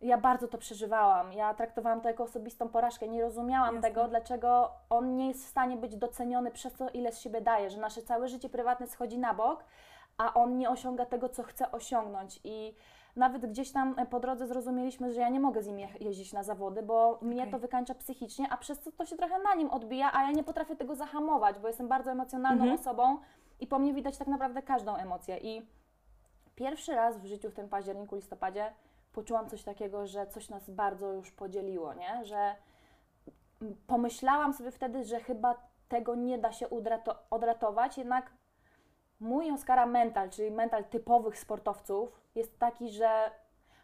ja bardzo to przeżywałam. Ja traktowałam to jako osobistą porażkę. Nie rozumiałam Jasne. tego, dlaczego on nie jest w stanie być doceniony przez to, ile z siebie daje, że nasze całe życie prywatne schodzi na bok, a on nie osiąga tego, co chce osiągnąć. I nawet gdzieś tam e, po drodze zrozumieliśmy, że ja nie mogę z nim je- jeździć na zawody, bo mnie to wykańcza psychicznie, a przez to to się trochę na nim odbija, a ja nie potrafię tego zahamować, bo jestem bardzo emocjonalną Mhm. osobą i po mnie widać tak naprawdę każdą emocję. I pierwszy raz w życiu w tym październiku, listopadzie poczułam coś takiego, że coś nas bardzo już podzieliło, nie? Że pomyślałam sobie wtedy, że chyba tego nie da się odratować, jednak mój Oskara mental, czyli mental typowych sportowców jest taki, że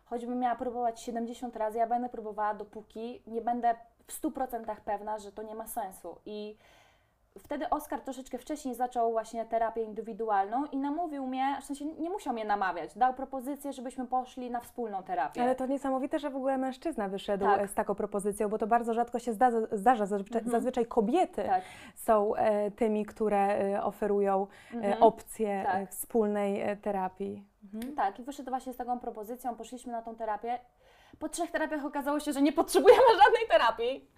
choćbym miała próbować 70 razy, ja będę próbowała dopóki nie będę w 100% pewna, że to nie ma sensu. I wtedy Oskar troszeczkę wcześniej zaczął właśnie terapię indywidualną i namówił mnie, w sensie nie musiał mnie namawiać, dał propozycję, żebyśmy poszli na wspólną terapię. Ale to niesamowite, że w ogóle mężczyzna wyszedł Tak. e, z taką propozycją, bo to bardzo rzadko się zdarza, zdarza zazwyczaj, Mhm. zazwyczaj kobiety Tak. są e, tymi, które e, oferują e, Mhm. opcję Tak. wspólnej terapii. Mhm. Tak, i wyszedł właśnie z taką propozycją, poszliśmy na tą terapię. Po trzech terapiach okazało się, że nie potrzebujemy żadnej terapii,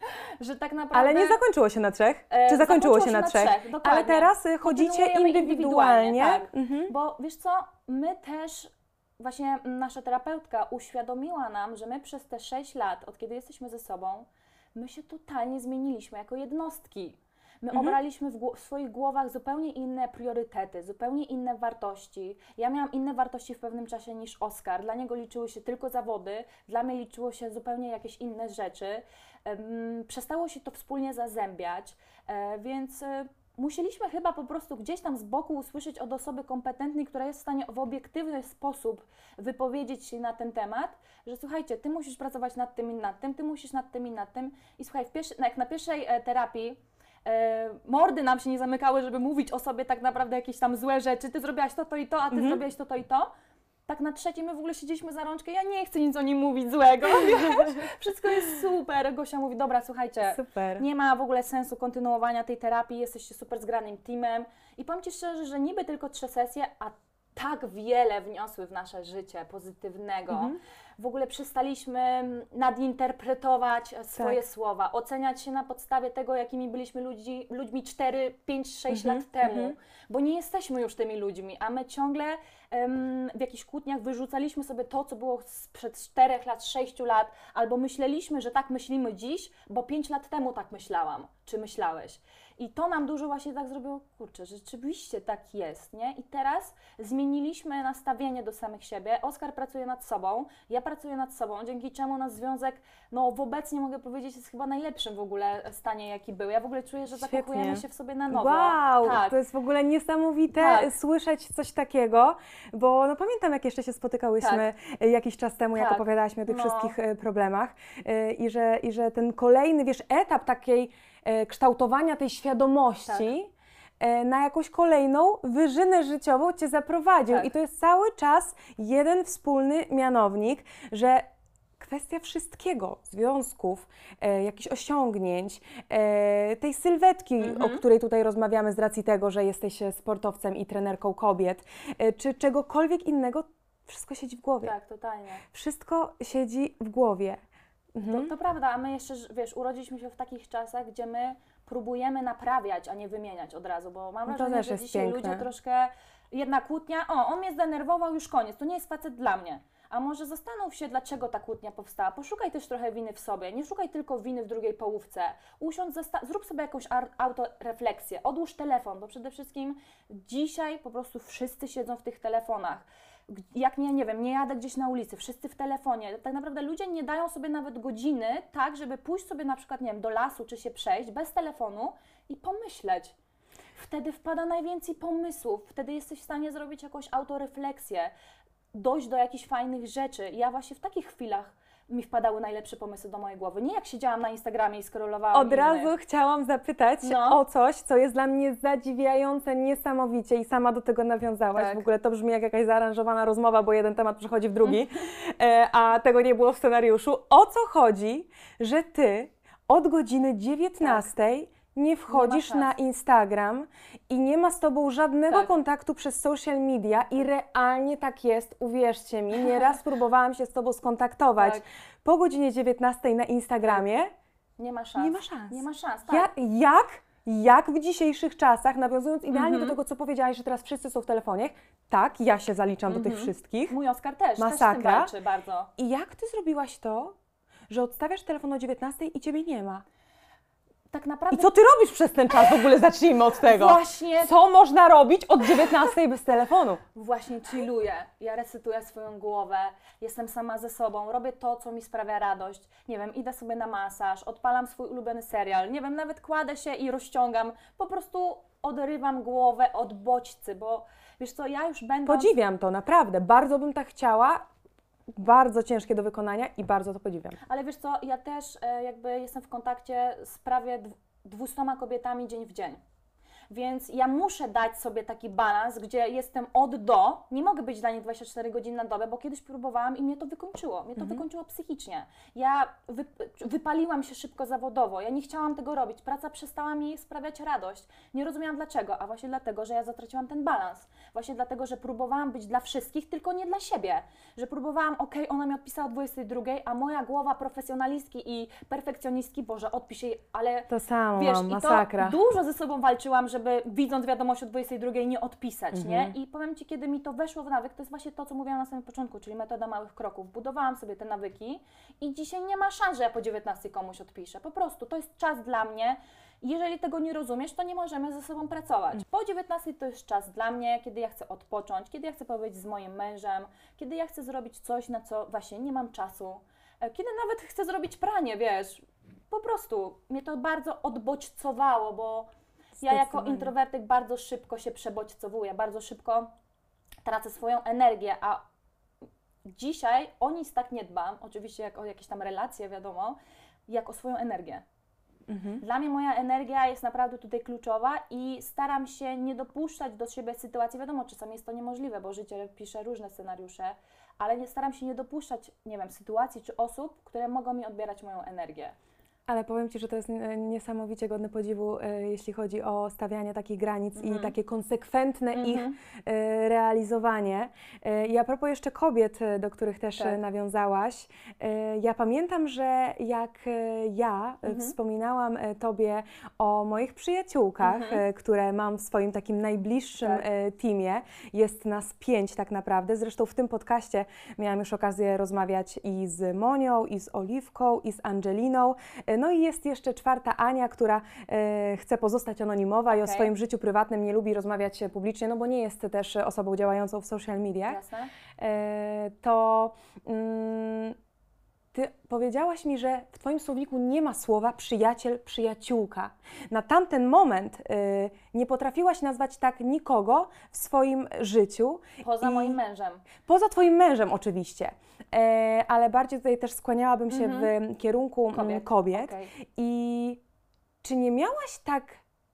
że tak naprawdę... Ale nie zakończyło się na trzech? E, Czy zakończyło się zakończyło na się na trzech? trzech, dokładnie. Ale teraz e, chodzicie indywidualnie. indywidualnie, tak. Mhm. Bo wiesz co, my też, właśnie nasza terapeutka uświadomiła nam, że my przez te 6 lat, od kiedy jesteśmy ze sobą, my się totalnie zmieniliśmy jako jednostki. My Mhm. obraliśmy w, w swoich głowach zupełnie inne priorytety, zupełnie inne wartości. Ja miałam inne wartości w pewnym czasie niż Oskar. Dla niego liczyły się tylko zawody, dla mnie liczyło się zupełnie jakieś inne rzeczy. Przestało się to wspólnie zazębiać, e, więc e, musieliśmy chyba po prostu gdzieś tam z boku usłyszeć od osoby kompetentnej, która jest w stanie w obiektywny sposób wypowiedzieć się na ten temat, że słuchajcie, ty musisz pracować nad tym i nad tym, ty musisz nad tym i nad tym. I słuchaj, pierwszy, jak na pierwszej e, terapii mordy nam się nie zamykały, żeby mówić o sobie tak naprawdę jakieś tam złe rzeczy, ty zrobiłaś to, to i to, a ty Mhm. zrobiłaś to, to i to. Tak na trzeciej my w ogóle siedzieliśmy za rączkę, ja nie chcę nic o nim mówić złego, [LAUGHS] wiesz? Wszystko jest super. Gosia mówi, dobra, słuchajcie, Super. nie ma w ogóle sensu kontynuowania tej terapii, jesteście super zgranym teamem i powiem Ci szczerze, że niby tylko trzy sesje, a tak wiele wniosły w nasze życie pozytywnego. Mhm. W ogóle przestaliśmy nadinterpretować e, swoje Tak. słowa, oceniać się na podstawie tego, jakimi byliśmy ludzi, ludźmi 4, 5, 6 Mhm, lat temu, mhm. bo nie jesteśmy już tymi ludźmi, a my ciągle em, w jakichś kłótniach wyrzucaliśmy sobie to, co było sprzed 4 lat, 6 lat, albo myśleliśmy, że tak myślimy dziś, bo 5 lat temu tak myślałam, czy myślałeś. I to nam dużo właśnie tak zrobiło, kurczę, rzeczywiście tak jest, nie? I teraz zmieniliśmy nastawienie do samych siebie. Oskar pracuje nad sobą, ja pracuję nad sobą, dzięki czemu nasz związek, no obecnie mogę powiedzieć, jest chyba najlepszym w ogóle stanie, jaki był. Ja w ogóle czuję, że Świetnie. zakochujemy się w sobie na nowo. Wow, tak. to jest w ogóle niesamowite Tak. słyszeć coś takiego, bo no pamiętam jak jeszcze się spotykałyśmy e, jakiś czas temu, jak Tak. opowiadałaś mi o tych No. wszystkich e, problemach e, i że, i że ten kolejny, wiesz, etap takiej kształtowania tej świadomości e, na jakąś kolejną wyżynę życiową cię zaprowadził. Tak. I to jest cały czas jeden wspólny mianownik, że kwestia wszystkiego, związków, e, jakichś osiągnięć, e, tej sylwetki, Mhm. o której tutaj rozmawiamy z racji tego, że jesteś e, sportowcem i trenerką kobiet, e, czy czegokolwiek innego, wszystko siedzi w głowie. Tak, totalnie. Wszystko siedzi w głowie. To, Mhm. to prawda, a my jeszcze, wiesz, urodziliśmy się w takich czasach, gdzie my próbujemy naprawiać, a nie wymieniać od razu, bo mam No to wrażenie, że dzisiaj piękne. ludzie troszkę, jedna kłótnia, o, on mnie zdenerwował, już koniec, to nie jest facet dla mnie. A może zastanów się, dlaczego ta kłótnia powstała. Poszukaj też trochę winy w sobie. Nie szukaj tylko winy w drugiej połówce. Usiądź, zrób sobie jakąś autorefleksję. Odłóż telefon, bo przede wszystkim dzisiaj po prostu wszyscy siedzą w tych telefonach. Jak nie, nie wiem, nie jadę gdzieś na ulicy, wszyscy w telefonie. Tak naprawdę ludzie nie dają sobie nawet godziny, tak, żeby pójść sobie na przykład, nie wiem, do lasu czy się przejść bez telefonu i pomyśleć. Wtedy wpada najwięcej pomysłów, wtedy jesteś w stanie zrobić jakąś autorefleksję, dojść do jakichś fajnych rzeczy. Ja właśnie w takich chwilach mi wpadały najlepsze pomysły do mojej głowy. Nie jak siedziałam na Instagramie i skrolowałam Od innych. razu chciałam zapytać No. o coś, co jest dla mnie zadziwiające niesamowicie i sama do tego nawiązałaś. Tak. W ogóle to brzmi jak jakaś zaaranżowana rozmowa, bo jeden temat przechodzi w drugi, [LAUGHS] e, a tego nie było w scenariuszu. O co chodzi, że ty od godziny 19 nie wchodzisz szans. na Instagram i nie ma z tobą żadnego Tak. kontaktu przez social media i realnie tak jest, uwierzcie mi. Nieraz [LAUGHS] próbowałam się z tobą skontaktować. Tak. Po godzinie 19 na Instagramie. Nie ma szans. Nie ma szans. Nie ma szans, tak. Ja, jak, jak w dzisiejszych czasach, nawiązując idealnie Mhm. do tego, co powiedziałaś, że teraz wszyscy są w telefonie, tak, ja się zaliczam do tych wszystkich. Mój Oskar też, też Masakra. walczy bardzo. I jak ty zrobiłaś to, że odstawiasz telefon o 19 i ciebie nie ma? Tak I naprawdę co ty robisz przez ten czas? W ogóle zacznijmy od tego. Właśnie. Co można robić od 19 bez telefonu? właśnie chilluję. Ja resetuję swoją głowę, jestem sama ze sobą, robię to, co mi sprawia radość. Nie wiem, idę sobie na masaż, odpalam swój ulubiony serial, nie wiem, nawet kładę się i rozciągam. Po prostu odrywam głowę od bodźcy, bo wiesz co, ja już będę. Podziwiam to, naprawdę. Bardzo bym tak chciała. Bardzo ciężkie do wykonania i bardzo to podziwiam. Ale wiesz co, ja też e, jakby jestem w kontakcie z prawie dw- 200 kobietami dzień w dzień. Więc ja muszę dać sobie taki balans, gdzie jestem od do. Nie mogę być dla nich 24 godziny na dobę, bo kiedyś próbowałam i mnie to wykończyło. Mnie to wykończyło psychicznie. Ja wy, wypaliłam się szybko zawodowo. Ja nie chciałam tego robić. Praca przestała mi sprawiać radość. Nie rozumiałam dlaczego, a właśnie dlatego, że ja zatraciłam ten balans. Właśnie dlatego, że próbowałam być dla wszystkich, tylko nie dla siebie. Że próbowałam, okej, ona mi odpisała o 22, a moja głowa profesjonalistki i perfekcjonistki, Boże, odpisz jej, ale To samo Wiesz, mam, i to masakra. dużo ze sobą walczyłam, żeby widząc wiadomość o 22 nie odpisać, Mhm. nie? I powiem Ci, kiedy mi to weszło w nawyk, to jest właśnie to, co mówiłam na samym początku, czyli metoda małych kroków. Budowałam sobie te nawyki i dzisiaj nie ma szans, że ja po 19 komuś odpiszę. Po prostu, to jest czas dla mnie. Jeżeli tego nie rozumiesz, to nie możemy ze sobą pracować. Po 19 to jest czas dla mnie, kiedy ja chcę odpocząć, kiedy ja chcę powiedzieć z moim mężem, kiedy ja chcę zrobić coś, na co właśnie nie mam czasu, e, kiedy nawet chcę zrobić pranie, wiesz. Po prostu mnie to bardzo odbodźcowało, bo ja jako introwertyk bardzo szybko się przebodźcowuję, bardzo szybko tracę swoją energię, a dzisiaj o nic tak nie dbam, oczywiście jak o jakieś tam relacje, wiadomo, jak o swoją energię. Mhm. Dla mnie moja energia jest naprawdę tutaj kluczowa i staram się nie dopuszczać do siebie sytuacji, wiadomo, czasami jest to niemożliwe, bo życie pisze różne scenariusze, ale nie staram się nie dopuszczać, nie wiem, sytuacji czy osób, które mogą mi odbierać moją energię. Ale powiem Ci, że to jest niesamowicie godne podziwu, e, jeśli chodzi o stawianie takich granic i takie konsekwentne ich e, realizowanie. E, I a propos jeszcze kobiet, do których też Tak. nawiązałaś, ja pamiętam, że jak ja e, wspominałam Tobie o moich przyjaciółkach, e, które mam w swoim takim najbliższym Tak. teamie, jest nas pięć tak naprawdę. Zresztą w tym podcaście miałam już okazję rozmawiać i z Monią, i z Oliwką, i z Angeliną. No i jest jeszcze czwarta Ania, która e, chce pozostać anonimowa i o Okej. swoim życiu prywatnym nie lubi rozmawiać publicznie, no bo nie jest też osobą działającą w social mediach. Jasne? E, to mm, ty powiedziałaś mi, że w Twoim słowniku nie ma słowa przyjaciel, przyjaciółka. Na tamten moment y, nie potrafiłaś nazwać tak nikogo w swoim życiu. Poza I- moim mężem. Poza Twoim mężem oczywiście, e, ale bardziej tutaj też skłaniałabym się w kierunku mm, Kobiet. kobiet. Okej. I czy nie miałaś tak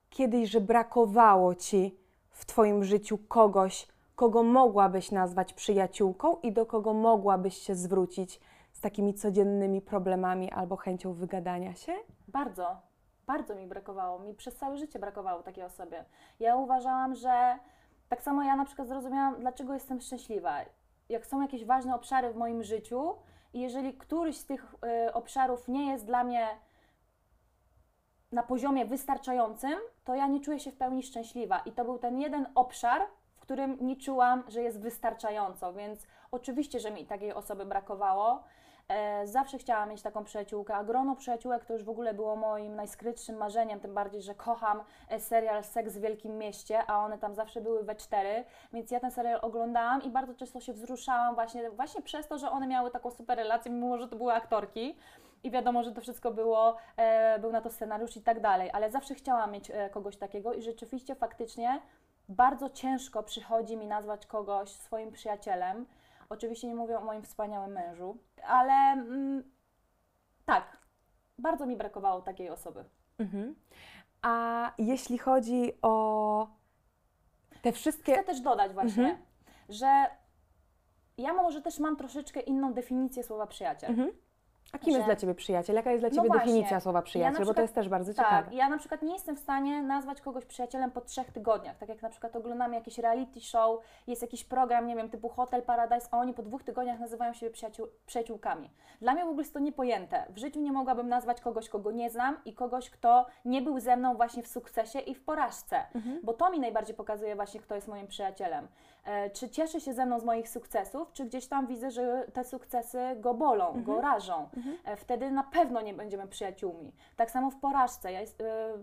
kiedyś, że brakowało ci w Twoim życiu kogoś, kogo mogłabyś nazwać przyjaciółką i do kogo mogłabyś się zwrócić z takimi codziennymi problemami albo chęcią wygadania się? Bardzo, bardzo mi brakowało. Mi przez całe życie brakowało takiej osoby. Ja uważałam, że tak samo ja na przykład zrozumiałam, dlaczego jestem szczęśliwa. Jak są jakieś ważne obszary w moim życiu i jeżeli któryś z tych y, obszarów nie jest dla mnie na poziomie wystarczającym, to ja nie czuję się w pełni szczęśliwa. I to był ten jeden obszar, w którym nie czułam, że jest wystarczająco, więc oczywiście, że mi takiej osoby brakowało. E, zawsze chciałam mieć taką przyjaciółkę, a grono przyjaciółek to już w ogóle było moim najskrytszym marzeniem, tym bardziej, że kocham e, serial Seks w Wielkim Mieście, a one tam zawsze były we cztery, więc ja ten serial oglądałam i bardzo często się wzruszałam właśnie, właśnie przez to, że one miały taką super relację, mimo że to były aktorki. I wiadomo, że to wszystko było, e, był na to scenariusz i tak dalej, ale zawsze chciałam mieć e, kogoś takiego i rzeczywiście, faktycznie bardzo ciężko przychodzi mi nazwać kogoś swoim przyjacielem. Oczywiście nie mówię o moim wspaniałym mężu, ale mm, tak, bardzo mi brakowało takiej osoby. Mhm. A jeśli chodzi o te wszystkie. Chcę też dodać właśnie, Mhm. że ja może też mam troszeczkę inną definicję słowa przyjaciel. Mhm. A kim jest że- dla Ciebie przyjaciel? Jaka jest dla No Ciebie właśnie. definicja słowa przyjaciel? na Bo to przykład- jest też bardzo Tak, ciekawe. ja na przykład nie jestem w stanie nazwać kogoś przyjacielem po trzech tygodniach. Tak jak na przykład oglądamy jakieś reality show, jest jakiś program, nie wiem, typu Hotel Paradise, a oni po dwóch tygodniach nazywają siebie przyjaciół, przyjaciółkami. Dla mnie w ogóle jest to niepojęte. W życiu nie mogłabym nazwać kogoś, kogo nie znam i kogoś, kto nie był ze mną właśnie w sukcesie i w porażce. Mhm. Bo to mi najbardziej pokazuje właśnie, kto jest moim przyjacielem. E, czy cieszy się ze mną z moich sukcesów, czy gdzieś tam widzę, że te sukcesy go bolą, Mhm. go rażą. E, wtedy na pewno nie będziemy przyjaciółmi. Tak samo w porażce, ja jest, e,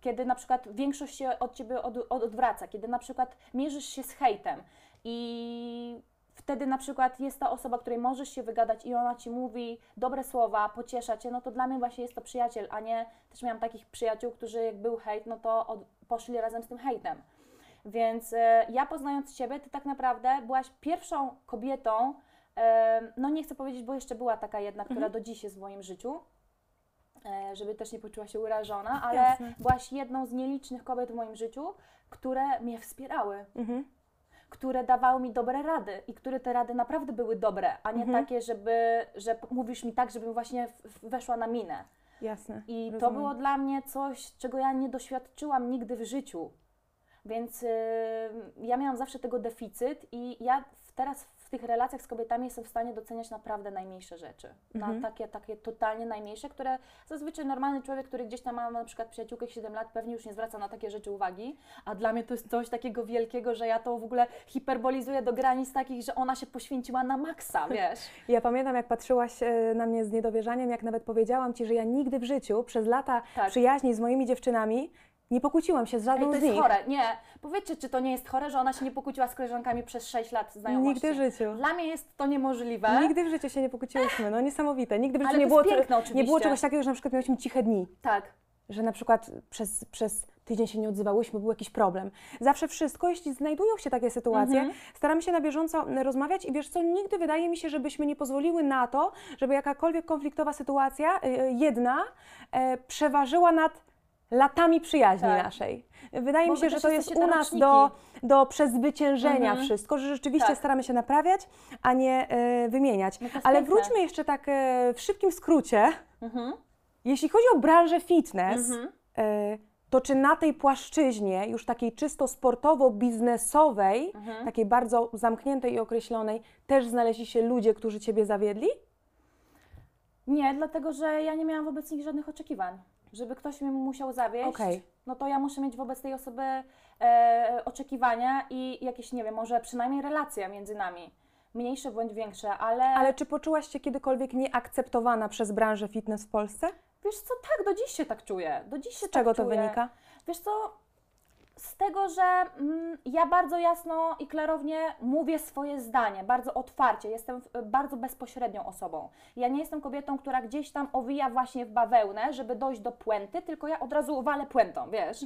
kiedy na przykład większość się od Ciebie od, od, odwraca, kiedy na przykład mierzysz się z hejtem i wtedy na przykład jest ta osoba, której możesz się wygadać i ona Ci mówi dobre słowa, pociesza Cię, no to dla mnie właśnie jest to przyjaciel, a nie też miałam takich przyjaciół, którzy jak był hejt, no to od, poszli razem z tym hejtem. Więc e, ja poznając Ciebie, Ty tak naprawdę byłaś pierwszą kobietą, e, no nie chcę powiedzieć, bo jeszcze była taka jedna, która Mhm. do dziś jest w moim życiu, e, żeby też nie poczuła się urażona, ale Jasne. byłaś jedną z nielicznych kobiet w moim życiu, które mnie wspierały, Mhm. które dawały mi dobre rady i które te rady naprawdę były dobre, a nie Mhm. takie, żeby, że mówisz mi tak, żebym właśnie weszła na minę. Jasne. I to rozumiem. było dla mnie coś, czego ja nie doświadczyłam nigdy w życiu. Więc y, ja miałam zawsze tego deficyt i ja teraz w tych relacjach z kobietami jestem w stanie doceniać naprawdę najmniejsze rzeczy. Mhm. Na takie, takie totalnie najmniejsze, które zazwyczaj normalny człowiek, który gdzieś tam ma na przykład przyjaciółkę 7 lat, pewnie już nie zwraca na takie rzeczy uwagi, a dla mnie to jest coś takiego wielkiego, że ja to w ogóle hiperbolizuję do granic takich, że ona się poświęciła na maksa, [LAUGHS] wiesz. Ja pamiętam, jak patrzyłaś e, na mnie z niedowierzaniem, jak nawet powiedziałam Ci, że ja nigdy w życiu przez lata Tak. przyjaźni z moimi dziewczynami nie pokłóciłam się z Ej, żadną to z jest nich. chore. Nie, powiedzcie, czy to nie jest chore, że ona się nie pokłóciła z koleżankami przez 6 lat znajomości? Nigdy w życiu. Dla mnie jest to niemożliwe. Nigdy w życiu się nie pokłóciłyśmy, no niesamowite. Nigdy w życiu Ale nie to było, jest piękne nie było czegoś takiego, że na przykład miałyśmy ciche dni. Tak. że na przykład przez, przez tydzień się nie odzywałyśmy, był jakiś problem. Zawsze wszystko, jeśli znajdują się takie sytuacje, Mhm. staramy się na bieżąco rozmawiać i wiesz co, nigdy wydaje mi się, żebyśmy nie pozwoliły na to, żeby jakakolwiek konfliktowa sytuacja, y, y, jedna, e, przeważyła nad latami przyjaźni Tak. naszej. Wydaje Bo mi się, że to jest u nas roczniki. do, do przezwyciężenia Mhm. wszystko, że rzeczywiście Tak. staramy się naprawiać, a nie e, wymieniać. No Ale piękne. wróćmy jeszcze tak e, w szybkim skrócie. Mhm. Jeśli chodzi o branżę fitness, Mhm. e, to czy na tej płaszczyźnie, już takiej czysto sportowo-biznesowej, Mhm. takiej bardzo zamkniętej i określonej, też znaleźli się ludzie, którzy Ciebie zawiedli? Nie, dlatego że ja nie miałam wobec nich żadnych oczekiwań. Żeby ktoś mnie musiał zawieść, Okej. no to ja muszę mieć wobec tej osoby e, oczekiwania i jakieś, nie wiem, może przynajmniej relacje między nami. Mniejsze bądź większe, ale, Ale czy poczułaś się kiedykolwiek nieakceptowana przez branżę fitness w Polsce? wiesz co, tak, do dziś się tak czuję. Do dziś się Z czego tak to czuję. wynika? Wiesz co, z tego, że mm, ja bardzo jasno i klarownie mówię swoje zdanie, bardzo otwarcie, jestem w- bardzo bezpośrednią osobą. Ja nie jestem kobietą, która gdzieś tam owija właśnie w bawełnę, żeby dojść do puenty, tylko ja od razu walę puentą, wiesz.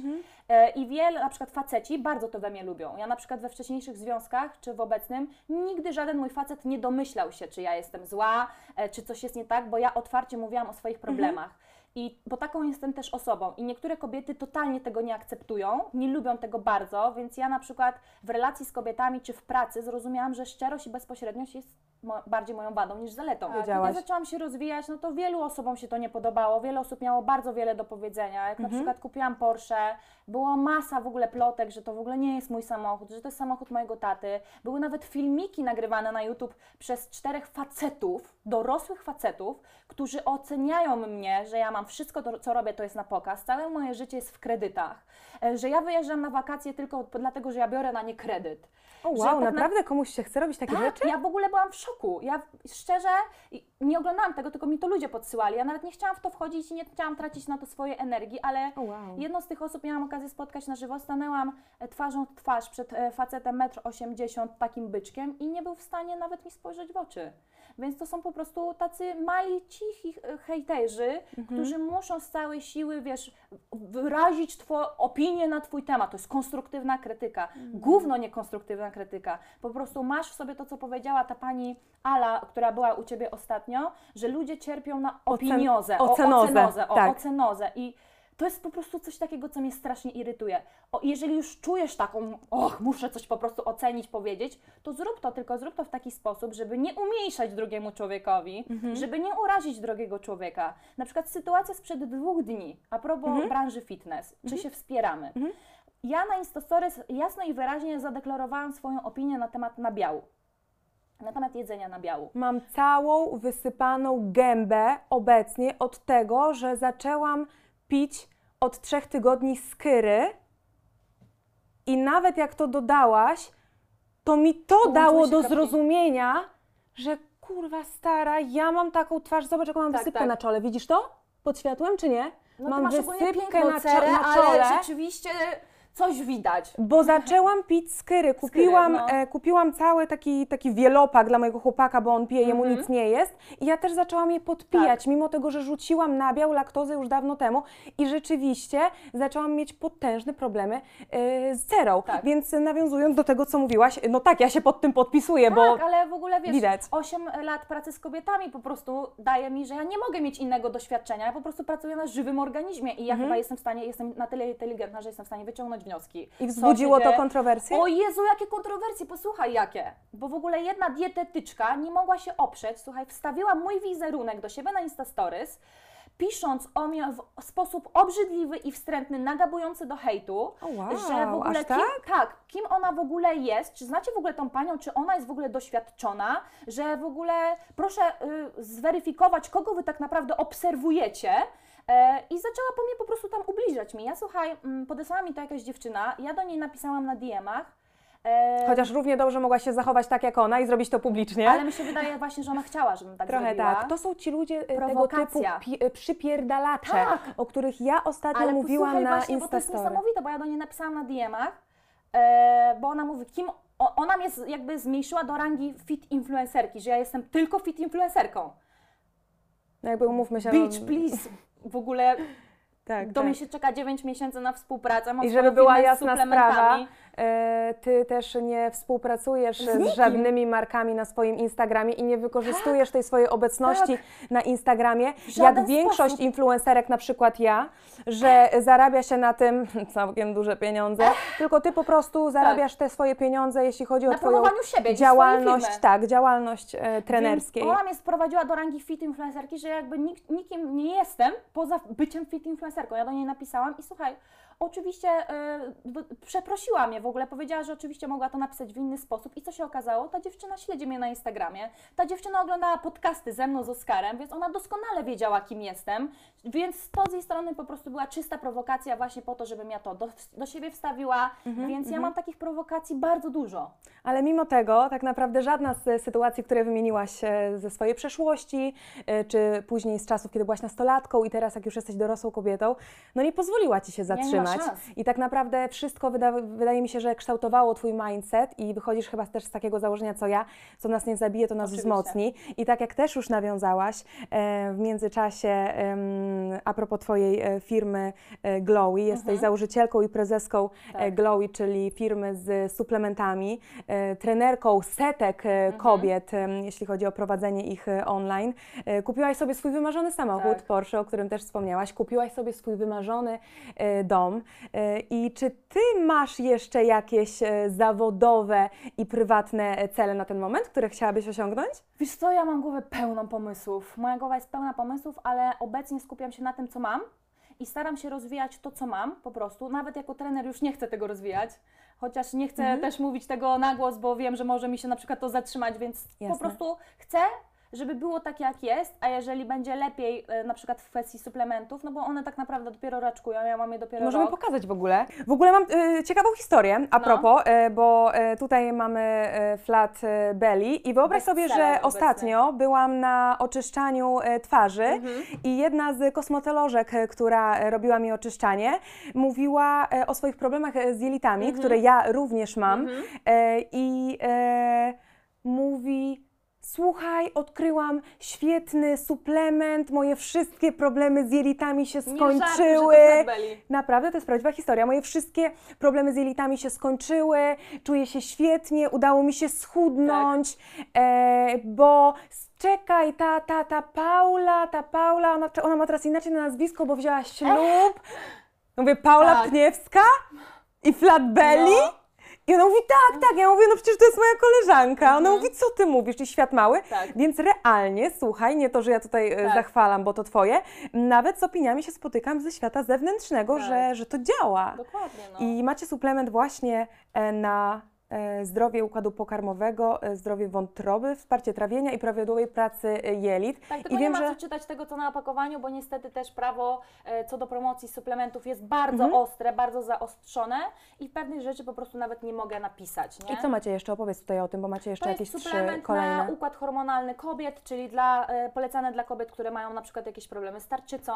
E, I wiele, na przykład faceci bardzo to we mnie lubią. Ja na przykład we wcześniejszych związkach, czy w obecnym, nigdy żaden mój facet nie domyślał się, czy ja jestem zła, e, czy coś jest nie tak, bo ja otwarcie mówiłam o swoich problemach. I bo taką jestem też osobą. I niektóre kobiety totalnie tego nie akceptują, nie lubią tego bardzo, więc ja na przykład w relacji z kobietami czy w pracy zrozumiałam, że szczerość i bezpośredniość jest mo- bardziej moją wadą niż zaletą. Wiedziałaś. Kiedy zaczęłam się rozwijać, no to wielu osobom się to nie podobało, wiele osób miało bardzo wiele do powiedzenia. Jak na przykład kupiłam Porsche, była masa w ogóle plotek, że to w ogóle nie jest mój samochód, że to jest samochód mojego taty. Były nawet filmiki nagrywane na YouTube przez czterech facetów, dorosłych facetów, którzy oceniają mnie, że ja mam wszystko, to, co robię, to jest na pokaz. Całe moje życie jest w kredytach. E, Że ja wyjeżdżam na wakacje tylko dlatego, że ja biorę na nie kredyt. O wow, tak na- naprawdę komuś się chce robić takie Tak, rzeczy? ja w ogóle byłam w szoku. Ja szczerze nie oglądałam tego, tylko mi to ludzie podsyłali. Ja nawet nie chciałam w to wchodzić i nie chciałam tracić na to swojej energii, ale wow. jedną z tych osób miałam okazję spotkać na żywo. Stanęłam e, twarzą w twarz przed e, facetem 1,80 m, takim byczkiem i nie był w stanie nawet mi spojrzeć w oczy. Więc to są po prostu tacy mali, cichi e, hejterzy, którzy muszą z całej siły, wiesz, wyrazić twoją opinię na twój temat. To jest konstruktywna krytyka. Gówno niekonstruktywna krytyka. Po prostu masz w sobie to, co powiedziała ta pani Ala, która była u ciebie ostatnio, że ludzie cierpią na opiniozę, o ocenozę, ocenozę, o tak. ocenozę. I to jest po prostu coś takiego, co mnie strasznie irytuje. O, jeżeli już czujesz taką, och, muszę coś po prostu ocenić, powiedzieć, to zrób to, tylko zrób to w taki sposób, żeby nie umniejszać drugiemu człowiekowi, żeby nie urazić drugiego człowieka. Na przykład sytuacja sprzed dwóch dni, a propos branży fitness, czy się wspieramy. Ja na Instastories jasno i wyraźnie zadeklarowałam swoją opinię na temat nabiału. Na temat jedzenia nabiału. Mam całą wysypaną gębę obecnie od tego, że zaczęłam pić od trzech tygodni skyry i nawet jak to dodałaś, to mi to Połączyły dało się do kropki. zrozumienia, że kurwa stara, ja mam taką twarz, zobacz jaką mam Tak, wysypkę tak. na czole, widzisz to? Pod światłem czy nie? No mam ty masz ogólnie wysypkę piękną na, cerę, czo- na czole. ale rzeczywiście coś widać. Bo zaczęłam pić skyry. Kupiłam, no. e, kupiłam cały taki, taki wielopak dla mojego chłopaka, bo on pije, jemu Mhm. nic nie jest. I ja też zaczęłam je podpijać, Tak. mimo tego, że rzuciłam nabiał, laktozę już dawno temu. I rzeczywiście zaczęłam mieć potężne problemy e, z cerą. Tak. Więc nawiązując do tego, co mówiłaś, no tak, ja się pod tym podpisuję, bo Tak, ale w ogóle wiesz, widać. 8 lat pracy z kobietami po prostu daje mi, że ja nie mogę mieć innego doświadczenia. Ja po prostu pracuję na żywym organizmie i ja Mhm. chyba jestem w stanie, jestem na tyle inteligentna, że jestem w stanie wyciągnąć wnioski. i wzbudziło to kontrowersje? O Jezu, jakie kontrowersje, posłuchaj jakie. Bo w ogóle jedna dietetyczka nie mogła się oprzeć, słuchaj, wstawiła mój wizerunek do siebie na Instastories, pisząc o mnie w sposób obrzydliwy i wstrętny, nagabujący do hejtu, O wow, że w ogóle kim, tak? tak, kim ona w ogóle jest, czy znacie w ogóle tą panią, czy ona jest w ogóle doświadczona, że w ogóle proszę y, zweryfikować, kogo wy tak naprawdę obserwujecie. E, I zaczęła po mnie po prostu tam ubliżać mi. Ja słuchaj, mm, podesłała mi to jakaś dziewczyna, ja do niej napisałam na DM-ach. e, Chociaż równie dobrze mogła się zachować tak jak ona i zrobić to publicznie. ale mi się wydaje właśnie, że ona chciała, żebym tak Trochę zrobiła. tak. To są ci ludzie e, tego typu Prowokacja. pi- przypierdalacze, Tak. o których ja ostatnio Ale mówiłam posłuchaj na właśnie, bo to jest Instastory. niesamowite, bo ja do niej napisałam na DM-ach, bo ona mówi, kim, ona mnie jakby zmniejszyła do rangi fit influencerki, że ja jestem tylko fit influencerką. No jakby umówmy się. Bitch, no, please. W ogóle tak, do tak. mnie się czeka 9 miesięcy na współpracę, mam I żeby była jasna sprawa, ty też nie współpracujesz Z z, żadnymi markami na swoim Instagramie i nie wykorzystujesz tej swojej obecności na Instagramie, jak większość sposób. influencerek, na przykład ja, że zarabia się na tym [LAUGHS] całkiem duże pieniądze, tylko ty po prostu zarabiasz te swoje pieniądze, jeśli chodzi o Na twoją siebie działalność, tak, działalność e, trenerskiej. Więc ona mnie sprowadziła do rangi fit influencerki, że jakby nik, nikim nie jestem poza byciem fit influencerką. Ja do niej napisałam i słuchaj, oczywiście e, b- przeprosiła mnie w ogóle, powiedziała, że oczywiście mogła to napisać w inny sposób i co się okazało? Ta dziewczyna śledzi mnie na Instagramie, ta dziewczyna oglądała podcasty ze mną z Oskarem, więc ona doskonale wiedziała, kim jestem, więc to z jej strony po prostu była czysta prowokacja właśnie po to, żebym ja to do, do siebie wstawiła, Mhm, więc ja mam takich prowokacji bardzo dużo. Ale mimo tego, tak naprawdę żadna z sytuacji, które wymieniłaś e, ze swojej przeszłości, e, czy później z czasów, kiedy byłaś nastolatką i teraz, jak już jesteś dorosłą kobietą, no nie pozwoliła ci się ma I tak naprawdę wszystko wyda wydaje mi się że kształtowało Twój mindset i wychodzisz chyba też z takiego założenia, co ja, co nas nie zabije, to nas Oczywiście. wzmocni. I tak jak też już nawiązałaś e, w międzyczasie em, a propos Twojej e, firmy e, Glowy, jesteś założycielką i prezeską e, Mhm. Tak. Glowy, czyli firmy z suplementami, e, trenerką setek e, Mhm. kobiet, em, jeśli chodzi o prowadzenie ich e, online. E, Kupiłaś sobie swój wymarzony samochód, Tak. Porsche, o którym też wspomniałaś. Kupiłaś sobie swój wymarzony e, dom. E, I czy Ty masz jeszcze jakieś e, zawodowe i prywatne cele na ten moment, które chciałabyś osiągnąć? Wiesz co, ja mam głowę pełną pomysłów. Moja głowa jest pełna pomysłów, ale obecnie skupiam się na tym, co mam i staram się rozwijać to, co mam po prostu. Nawet jako trener już nie chcę tego rozwijać, chociaż nie chcę Mhm. też mówić tego na głos, bo wiem, że może mi się na przykład to zatrzymać, więc Jasne. po prostu chcę, żeby było tak, jak jest, a jeżeli będzie lepiej e, na przykład w kwestii suplementów, no bo one tak naprawdę dopiero raczkują, ja mam je dopiero Możemy rok. pokazać w ogóle. W ogóle mam e, ciekawą historię a No. propos, e, bo e, tutaj mamy flat belly i wyobraź sobie, że obecny. ostatnio byłam na oczyszczaniu twarzy Mhm. i jedna z kosmetolożek, która robiła mi oczyszczanie, mówiła o swoich problemach z jelitami, Mhm. które ja również mam e, i mówi Słuchaj, odkryłam świetny suplement, moje wszystkie problemy z jelitami się skończyły. że to flat belly. Naprawdę, to jest prawdziwa historia. Moje wszystkie problemy z jelitami się skończyły, czuję się świetnie, udało mi się schudnąć, e, bo czekaj, ta, ta, ta Paula, ta Paula, ona, ona ma teraz inaczej na nazwisko, bo wzięła ślub. Mówię, Paula Tak. Pniewska i Flat Belly? No. I ona mówi, tak, tak. Ja mówię, no przecież to jest moja koleżanka. Ona mówi, co ty mówisz, i świat mały. Mhm. Tak. Więc realnie, słuchaj, nie to, że ja tutaj e, Tak. zachwalam, bo to twoje, nawet z opiniami się spotykam ze świata zewnętrznego, Tak. że, że to działa. Dokładnie, no. I macie suplement właśnie e, na zdrowie układu pokarmowego, e, zdrowie wątroby, wsparcie trawienia i prawidłowej pracy e, jelit. Tak, tylko I nie wiem, ma że co czytać tego, co na opakowaniu, bo niestety też prawo e, co do promocji suplementów jest bardzo Mhm. ostre, bardzo zaostrzone i pewnych rzeczy po prostu nawet nie mogę napisać, nie? I co macie jeszcze? Opowiedz tutaj o tym, bo macie jeszcze To jakieś trzy suplement kolejne. na układ hormonalny kobiet, czyli dla, e, polecane dla kobiet, które mają na przykład jakieś problemy z tarczycą,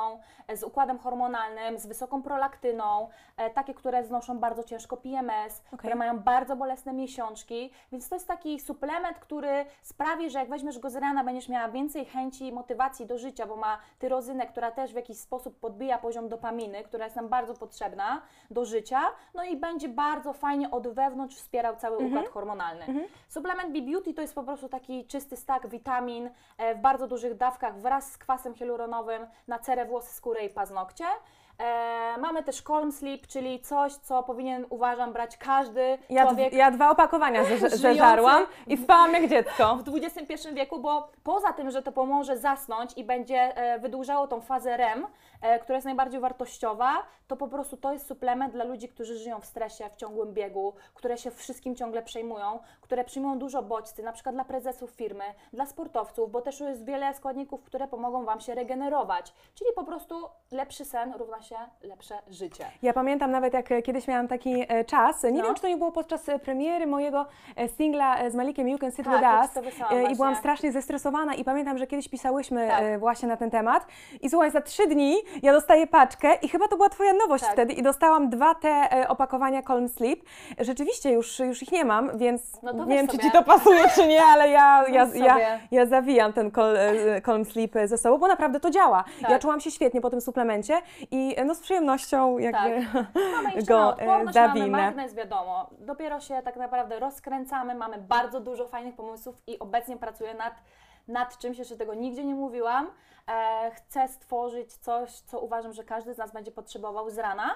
e, z układem hormonalnym, z wysoką prolaktyną, e, takie, które znoszą bardzo ciężko PMS, które mają bardzo bolesne miesiączki, więc to jest taki suplement, który sprawi, że jak weźmiesz go z rana, będziesz miała więcej chęci i motywacji do życia, bo ma tyrozynę, która też w jakiś sposób podbija poziom dopaminy, która jest nam bardzo potrzebna do życia, no i będzie bardzo fajnie od wewnątrz wspierał cały układ hormonalny. Suplement B-Beauty to jest po prostu taki czysty stak witamin e, w bardzo dużych dawkach wraz z kwasem hialuronowym na cerę, włosy, skórę i paznokcie. E, mamy też Calm Sleep, czyli coś, co powinien, uważam, brać każdy Ja, człowiek ja dwa opakowania [LAUGHS] zeżarłam i spałam jak dziecko. w XXI wieku, bo poza tym, że to pomoże zasnąć i będzie e, wydłużało tą fazę REM, która jest najbardziej wartościowa, to po prostu to jest suplement dla ludzi, którzy żyją w stresie, w ciągłym biegu, które się wszystkim ciągle przejmują, które przyjmują dużo bodźcy, na przykład dla prezesów firmy, dla sportowców, bo też jest wiele składników, które pomogą Wam się regenerować, czyli po prostu lepszy sen równa się lepsze życie. Ja pamiętam nawet, jak e, kiedyś miałam taki e, czas, nie No. wiem, czy to nie było podczas e, premiery mojego e, singla e, z Malikiem You Can Sit Tak, With Us e, i właśnie. byłam strasznie zestresowana i pamiętam, że kiedyś pisałyśmy Tak. e, właśnie na ten temat i słuchaj, za trzy dni ja dostaję paczkę i chyba to była Twoja nowość Tak. wtedy i dostałam dwa te e, opakowania Calm Sleep. Rzeczywiście już, już ich nie mam, więc No nie wiem, czy sobie. Ci to pasuje, czy nie, ale ja, ja, ja, ja zawijam ten Calm, e, Calm Sleep ze sobą, bo naprawdę to działa. Tak. Ja czułam się świetnie po tym suplemencie i e, no z przyjemnością jakby Mamy [LAUGHS] na go e, mamy zawinę. magnes, wiadomo. Dopiero się tak naprawdę rozkręcamy, mamy bardzo dużo fajnych pomysłów i obecnie pracuję nad, nad czymś, jeszcze tego nigdzie nie mówiłam. E, chcę stworzyć coś, co uważam, że każdy z nas będzie potrzebował z rana.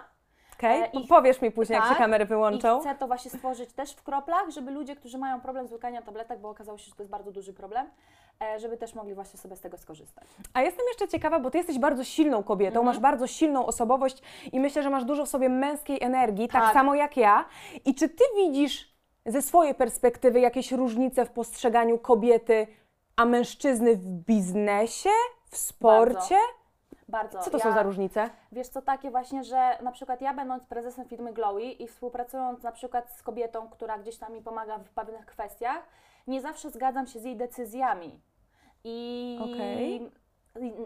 Okej, E, i- powiesz mi później, jak tak, się kamery I wyłączą. chcę to właśnie stworzyć też w kroplach, żeby ludzie, którzy mają problem z łykaniem tabletek, bo okazało się, że to jest bardzo duży problem, e, żeby też mogli właśnie sobie z tego skorzystać. A jestem jeszcze ciekawa, bo ty jesteś bardzo silną kobietą, Mhm. masz bardzo silną osobowość i myślę, że masz dużo w sobie męskiej energii, tak, Tak. samo jak ja. I czy ty widzisz ze swojej perspektywy jakieś różnice w postrzeganiu kobiety, a mężczyzny w biznesie, w sporcie? Bardzo. Co to ja, są za różnice? Wiesz co, takie właśnie, że na przykład ja będąc prezesem firmy Glowy i współpracując na przykład z kobietą, która gdzieś tam mi pomaga w pewnych kwestiach, nie zawsze zgadzam się z jej decyzjami. I Okej.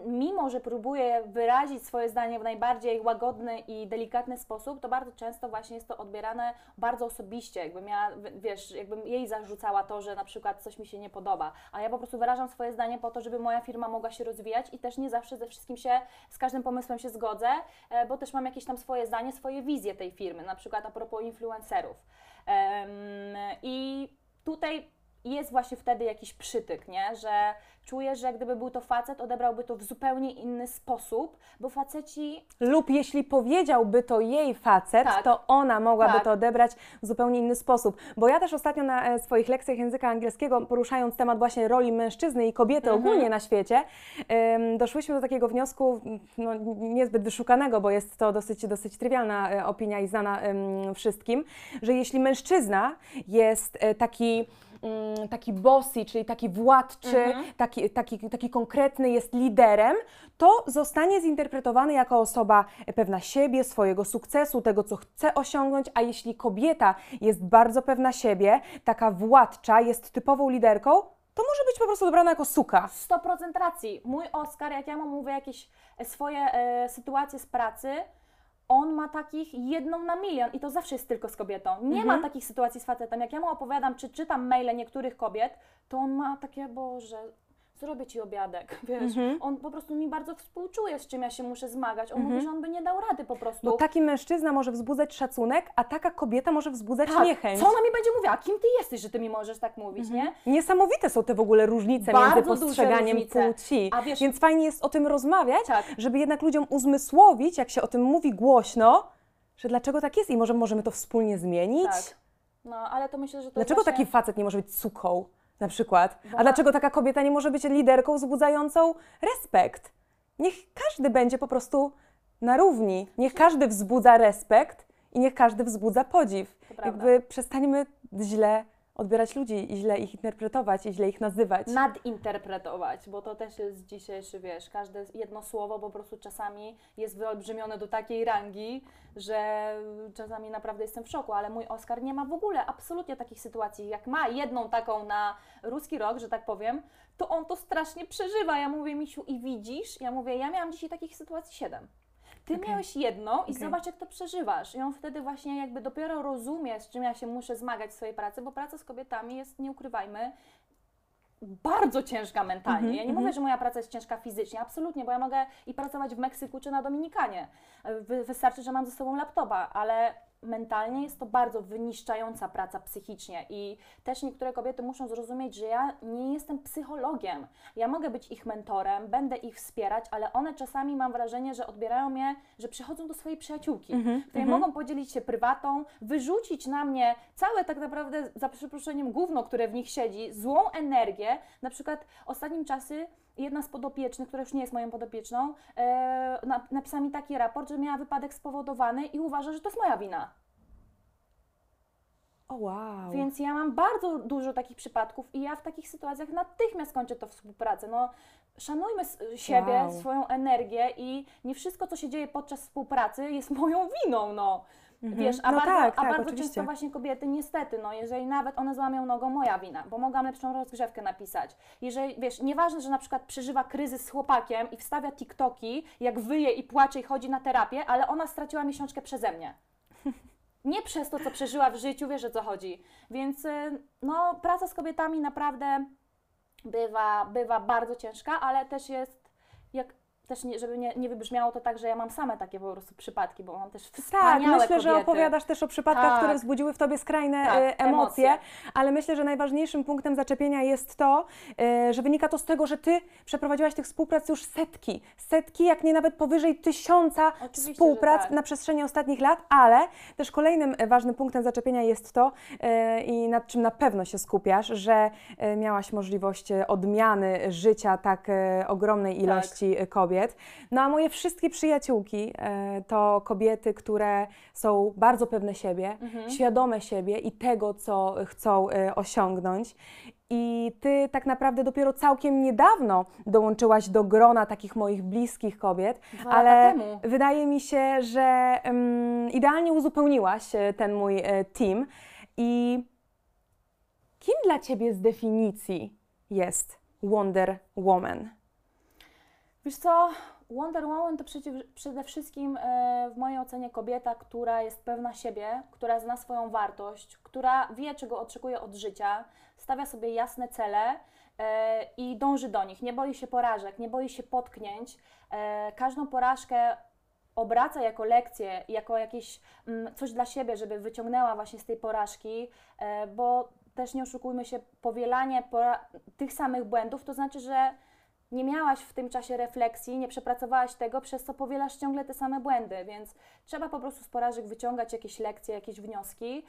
Mimo że próbuję wyrazić swoje zdanie w najbardziej łagodny i delikatny sposób, to bardzo często właśnie jest to odbierane bardzo osobiście, jakbym ja, wiesz, jakbym jej zarzucała to, że na przykład coś mi się nie podoba, a ja po prostu wyrażam swoje zdanie po to, żeby moja firma mogła się rozwijać i też nie zawsze ze wszystkim się, z każdym pomysłem się zgodzę, e, bo też mam jakieś tam swoje zdanie, swoje wizje tej firmy, na przykład a propos influencerów. I tutaj jest właśnie wtedy jakiś przytyk, nie? że czuję, że gdyby był to facet, odebrałby to w zupełnie inny sposób, bo faceci. Lub jeśli powiedziałby to jej facet, Tak. to ona mogłaby Tak. to odebrać w zupełnie inny sposób. Bo ja też ostatnio na e, swoich lekcjach języka angielskiego, poruszając temat właśnie roli mężczyzny i kobiety Mhm. ogólnie na świecie, doszłyśmy do takiego wniosku, no, niezbyt wyszukanego, bo jest to dosyć, dosyć trywialna e, opinia i znana wszystkim, że jeśli mężczyzna jest e, taki taki bossy, czyli taki władczy, Mhm. taki, taki, taki konkretny jest liderem, to zostanie zinterpretowany jako osoba pewna siebie, swojego sukcesu, tego, co chce osiągnąć, a jeśli kobieta jest bardzo pewna siebie, taka władcza, jest typową liderką, to może być po prostu dobrana jako suka. 100% racji. Mój Oskar, jak ja mu mówię jakieś swoje e, sytuacje z pracy, on ma takich jedną na milion i to zawsze jest tylko z kobietą. Nie ma takich sytuacji z facetem. Jak ja mu opowiadam, czy czytam maile niektórych kobiet, to on ma takie, Boże, zrobię Ci obiadek, [LAUGHS] wiesz. On po prostu mi bardzo współczuje, z czym ja się muszę zmagać. On mówi, że on by nie dał rady po prostu. Bo taki mężczyzna może wzbudzać szacunek, a taka kobieta może wzbudzać tak, niechęć. co ona mi będzie mówiła? Kim Ty jesteś, że Ty mi możesz tak mówić, nie? Niesamowite są te w ogóle różnice Bardzo między postrzeganiem różnice. płci. A wiesz- Więc fajnie jest o tym rozmawiać, Tak. żeby jednak ludziom uzmysłowić, jak się o tym mówi głośno, że dlaczego tak jest i może możemy to wspólnie zmienić. Tak. No, ale to myślę, że to Dlaczego właśnie... taki facet nie może być suką na przykład? A dlaczego taka kobieta nie może być liderką wzbudzającą respekt? Niech każdy będzie po prostu na równi. Niech każdy wzbudza respekt i niech każdy wzbudza podziw. Jakby przestańmy źle odbierać ludzi i źle ich interpretować i źle ich nazywać. nadinterpretować, bo to też jest dzisiejszy, wiesz, każde jedno słowo po prostu czasami jest wyolbrzymione do takiej rangi, że czasami naprawdę jestem w szoku, ale mój Oskar nie ma w ogóle absolutnie takich sytuacji. Jak ma jedną taką na ruski rok, że tak powiem, to on to strasznie przeżywa. Ja mówię, Misiu, i widzisz? Ja mówię, ja miałam dzisiaj takich sytuacji siedem. Ty Okej. miałeś jedną i Okej. zobacz, jak to przeżywasz. I on wtedy właśnie jakby dopiero rozumie, z czym ja się muszę zmagać w swojej pracy, bo praca z kobietami jest, nie ukrywajmy, bardzo ciężka mentalnie. Mhm, ja nie mhm. mówię, że moja praca jest ciężka fizycznie, absolutnie, bo ja mogę i pracować w Meksyku czy na Dominikanie. Wy, wystarczy, że mam ze sobą laptopa, ale mentalnie jest to bardzo wyniszczająca praca psychicznie i też niektóre kobiety muszą zrozumieć, że ja nie jestem psychologiem. Ja mogę być ich mentorem, będę ich wspierać, ale one czasami mam wrażenie, że odbierają mnie, że przychodzą do swojej przyjaciółki, Mhm, której mhm. mogą podzielić się prywatą, wyrzucić na mnie całe tak naprawdę, za przeproszeniem, gówno, które w nich siedzi, złą energię. Na przykład ostatnim czasy jedna z podopiecznych, która już nie jest moją podopieczną, e, na, napisała mi taki raport, że miała wypadek spowodowany i uważa, że to jest moja wina. O wow. Więc ja mam bardzo dużo takich przypadków i ja w takich sytuacjach natychmiast kończę to współpracę. No, szanujmy siebie, Wow. swoją energię i nie wszystko, co się dzieje podczas współpracy jest moją winą, no. Wiesz, a No bardzo, tak, a tak, bardzo często właśnie kobiety, niestety, no, jeżeli nawet one złamią nogą, moja wina, bo mogłam lepszą rozgrzewkę napisać. Jeżeli, wiesz, nieważne, że na przykład przeżywa kryzys z chłopakiem i wstawia TikToki, jak wyje i płacze i chodzi na terapię, ale ona straciła miesiączkę przeze mnie. [LAUGHS] Nie przez to, co przeżyła w życiu, wiesz o co chodzi. Więc y, no, praca z kobietami naprawdę bywa, bywa bardzo ciężka, ale też jest, jak też nie, żeby nie, nie wybrzmiało to tak, że ja mam same takie po prostu przypadki, bo mam też Tak, wspaniałe myślę, że kobiety. opowiadasz też o przypadkach, Tak. które wzbudziły w tobie skrajne Tak, e, emocje, emocje. ale myślę, że najważniejszym punktem zaczepienia jest to, e, że wynika to z tego, że ty przeprowadziłaś tych współprac już setki, setki, jak nie nawet powyżej tysiąca Oczywiście, współprac że tak. na przestrzeni ostatnich lat, ale też kolejnym e, ważnym punktem zaczepienia jest to i nad czym na pewno się skupiasz, że miałaś możliwość odmiany życia tak ogromnej ilości e, kobiet. No a moje wszystkie przyjaciółki e, to kobiety, które są bardzo pewne siebie, Mhm. świadome siebie i tego, co chcą e, osiągnąć. I ty tak naprawdę dopiero całkiem niedawno dołączyłaś do grona takich moich bliskich kobiet, Dwa ale wydaje mi się, że em, idealnie uzupełniłaś e, ten mój team. I kim dla ciebie z definicji jest Wonder Woman? Wiesz co, Wonder Woman to przede wszystkim e, w mojej ocenie kobieta, która jest pewna siebie, która zna swoją wartość, która wie, czego oczekuje od życia, stawia sobie jasne cele e, i dąży do nich. Nie boi się porażek, nie boi się potknięć. E, każdą porażkę obraca jako lekcję, jako jakieś mm, coś dla siebie, żeby wyciągnęła właśnie z tej porażki, bo też nie oszukujmy się, powielanie tych samych błędów to znaczy, że nie miałaś w tym czasie refleksji, nie przepracowałaś tego, przez co powielasz ciągle te same błędy, więc trzeba po prostu z porażek wyciągać jakieś lekcje, jakieś wnioski.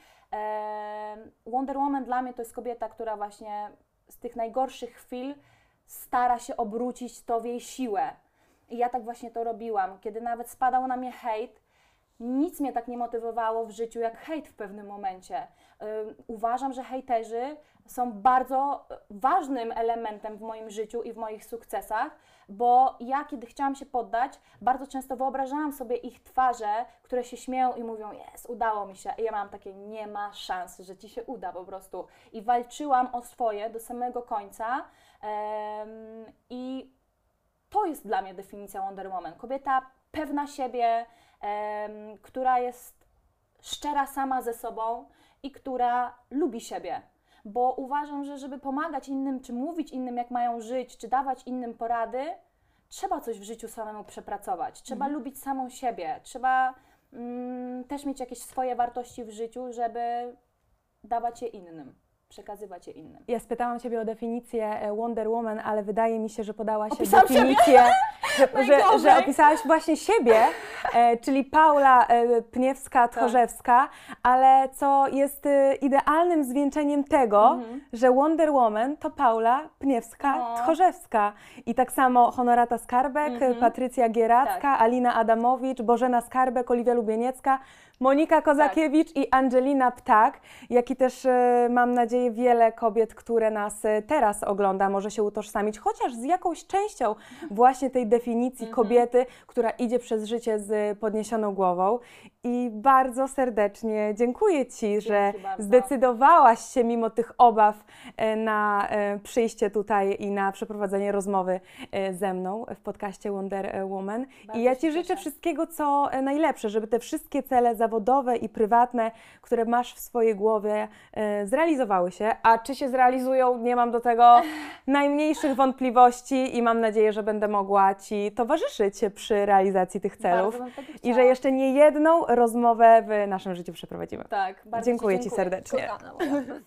Wonder Woman dla mnie to jest kobieta, która właśnie z tych najgorszych chwil stara się obrócić to w jej siłę. I ja tak właśnie to robiłam. Kiedy nawet spadał na mnie hejt, nic mnie tak nie motywowało w życiu jak hejt w pewnym momencie. Uważam, że hejterzy są bardzo ważnym elementem w moim życiu i w moich sukcesach, bo ja, kiedy chciałam się poddać, bardzo często wyobrażałam sobie ich twarze, które się śmieją i mówią: Jest, udało mi się. I ja mam takie: Nie ma szans, że ci się uda po prostu. I walczyłam o swoje do samego końca. Em, I to jest dla mnie definicja Wonder Woman. Kobieta pewna siebie, em, która jest szczera sama ze sobą i która lubi siebie. Bo uważam, że żeby pomagać innym, czy mówić innym, jak mają żyć, czy dawać innym porady, trzeba coś w życiu samemu przepracować. Trzeba lubić samą siebie. Trzeba mm, też mieć jakieś swoje wartości w życiu, żeby dawać je innym, przekazywać je innym. Ja spytałam Ciebie o definicję e, Wonder Woman, ale wydaje mi się, że podałaś Opisałam definicję, [LAUGHS] że, że, Najgorzej. że opisałaś właśnie siebie, e, czyli Paula e, Pniewska-Tchorzewska, ale co jest idealnym zwieńczeniem tego, Mhm. że Wonder Woman to Paula Pniewska-Tchorzewska. I tak samo Honorata Skarbek, Mhm. Patrycja Gieracka, Tak. Alina Adamowicz, Bożena Skarbek, Oliwia Lubieniecka, Monika Kozakiewicz i Angelina Ptak, jak i też e, mam nadzieję wiele kobiet, które nas e, teraz ogląda, może się utożsamić, chociaż z jakąś częścią właśnie tej definicji Mhm. kobiety, która idzie przez życie z podniesioną głową. I bardzo serdecznie dziękuję Ci, że bardzo. zdecydowałaś się mimo tych obaw e, na e, przyjście tutaj i na przeprowadzenie rozmowy e, ze mną w podcaście Wonder Woman. Bardzo I ja Ci życzę cieszę. wszystkiego, co najlepsze, żeby te wszystkie cele zawodowe i prywatne, które masz w swojej głowie, zrealizowały się. A czy się zrealizują, nie mam do tego [LAUGHS] najmniejszych wątpliwości i mam nadzieję, że będę mogła Ci towarzyszyć przy realizacji tych celów. I że jeszcze nie jedną rozmowę w naszym życiu przeprowadzimy. Tak, bardzo Dziękuję Ci serdecznie. Kochana moja.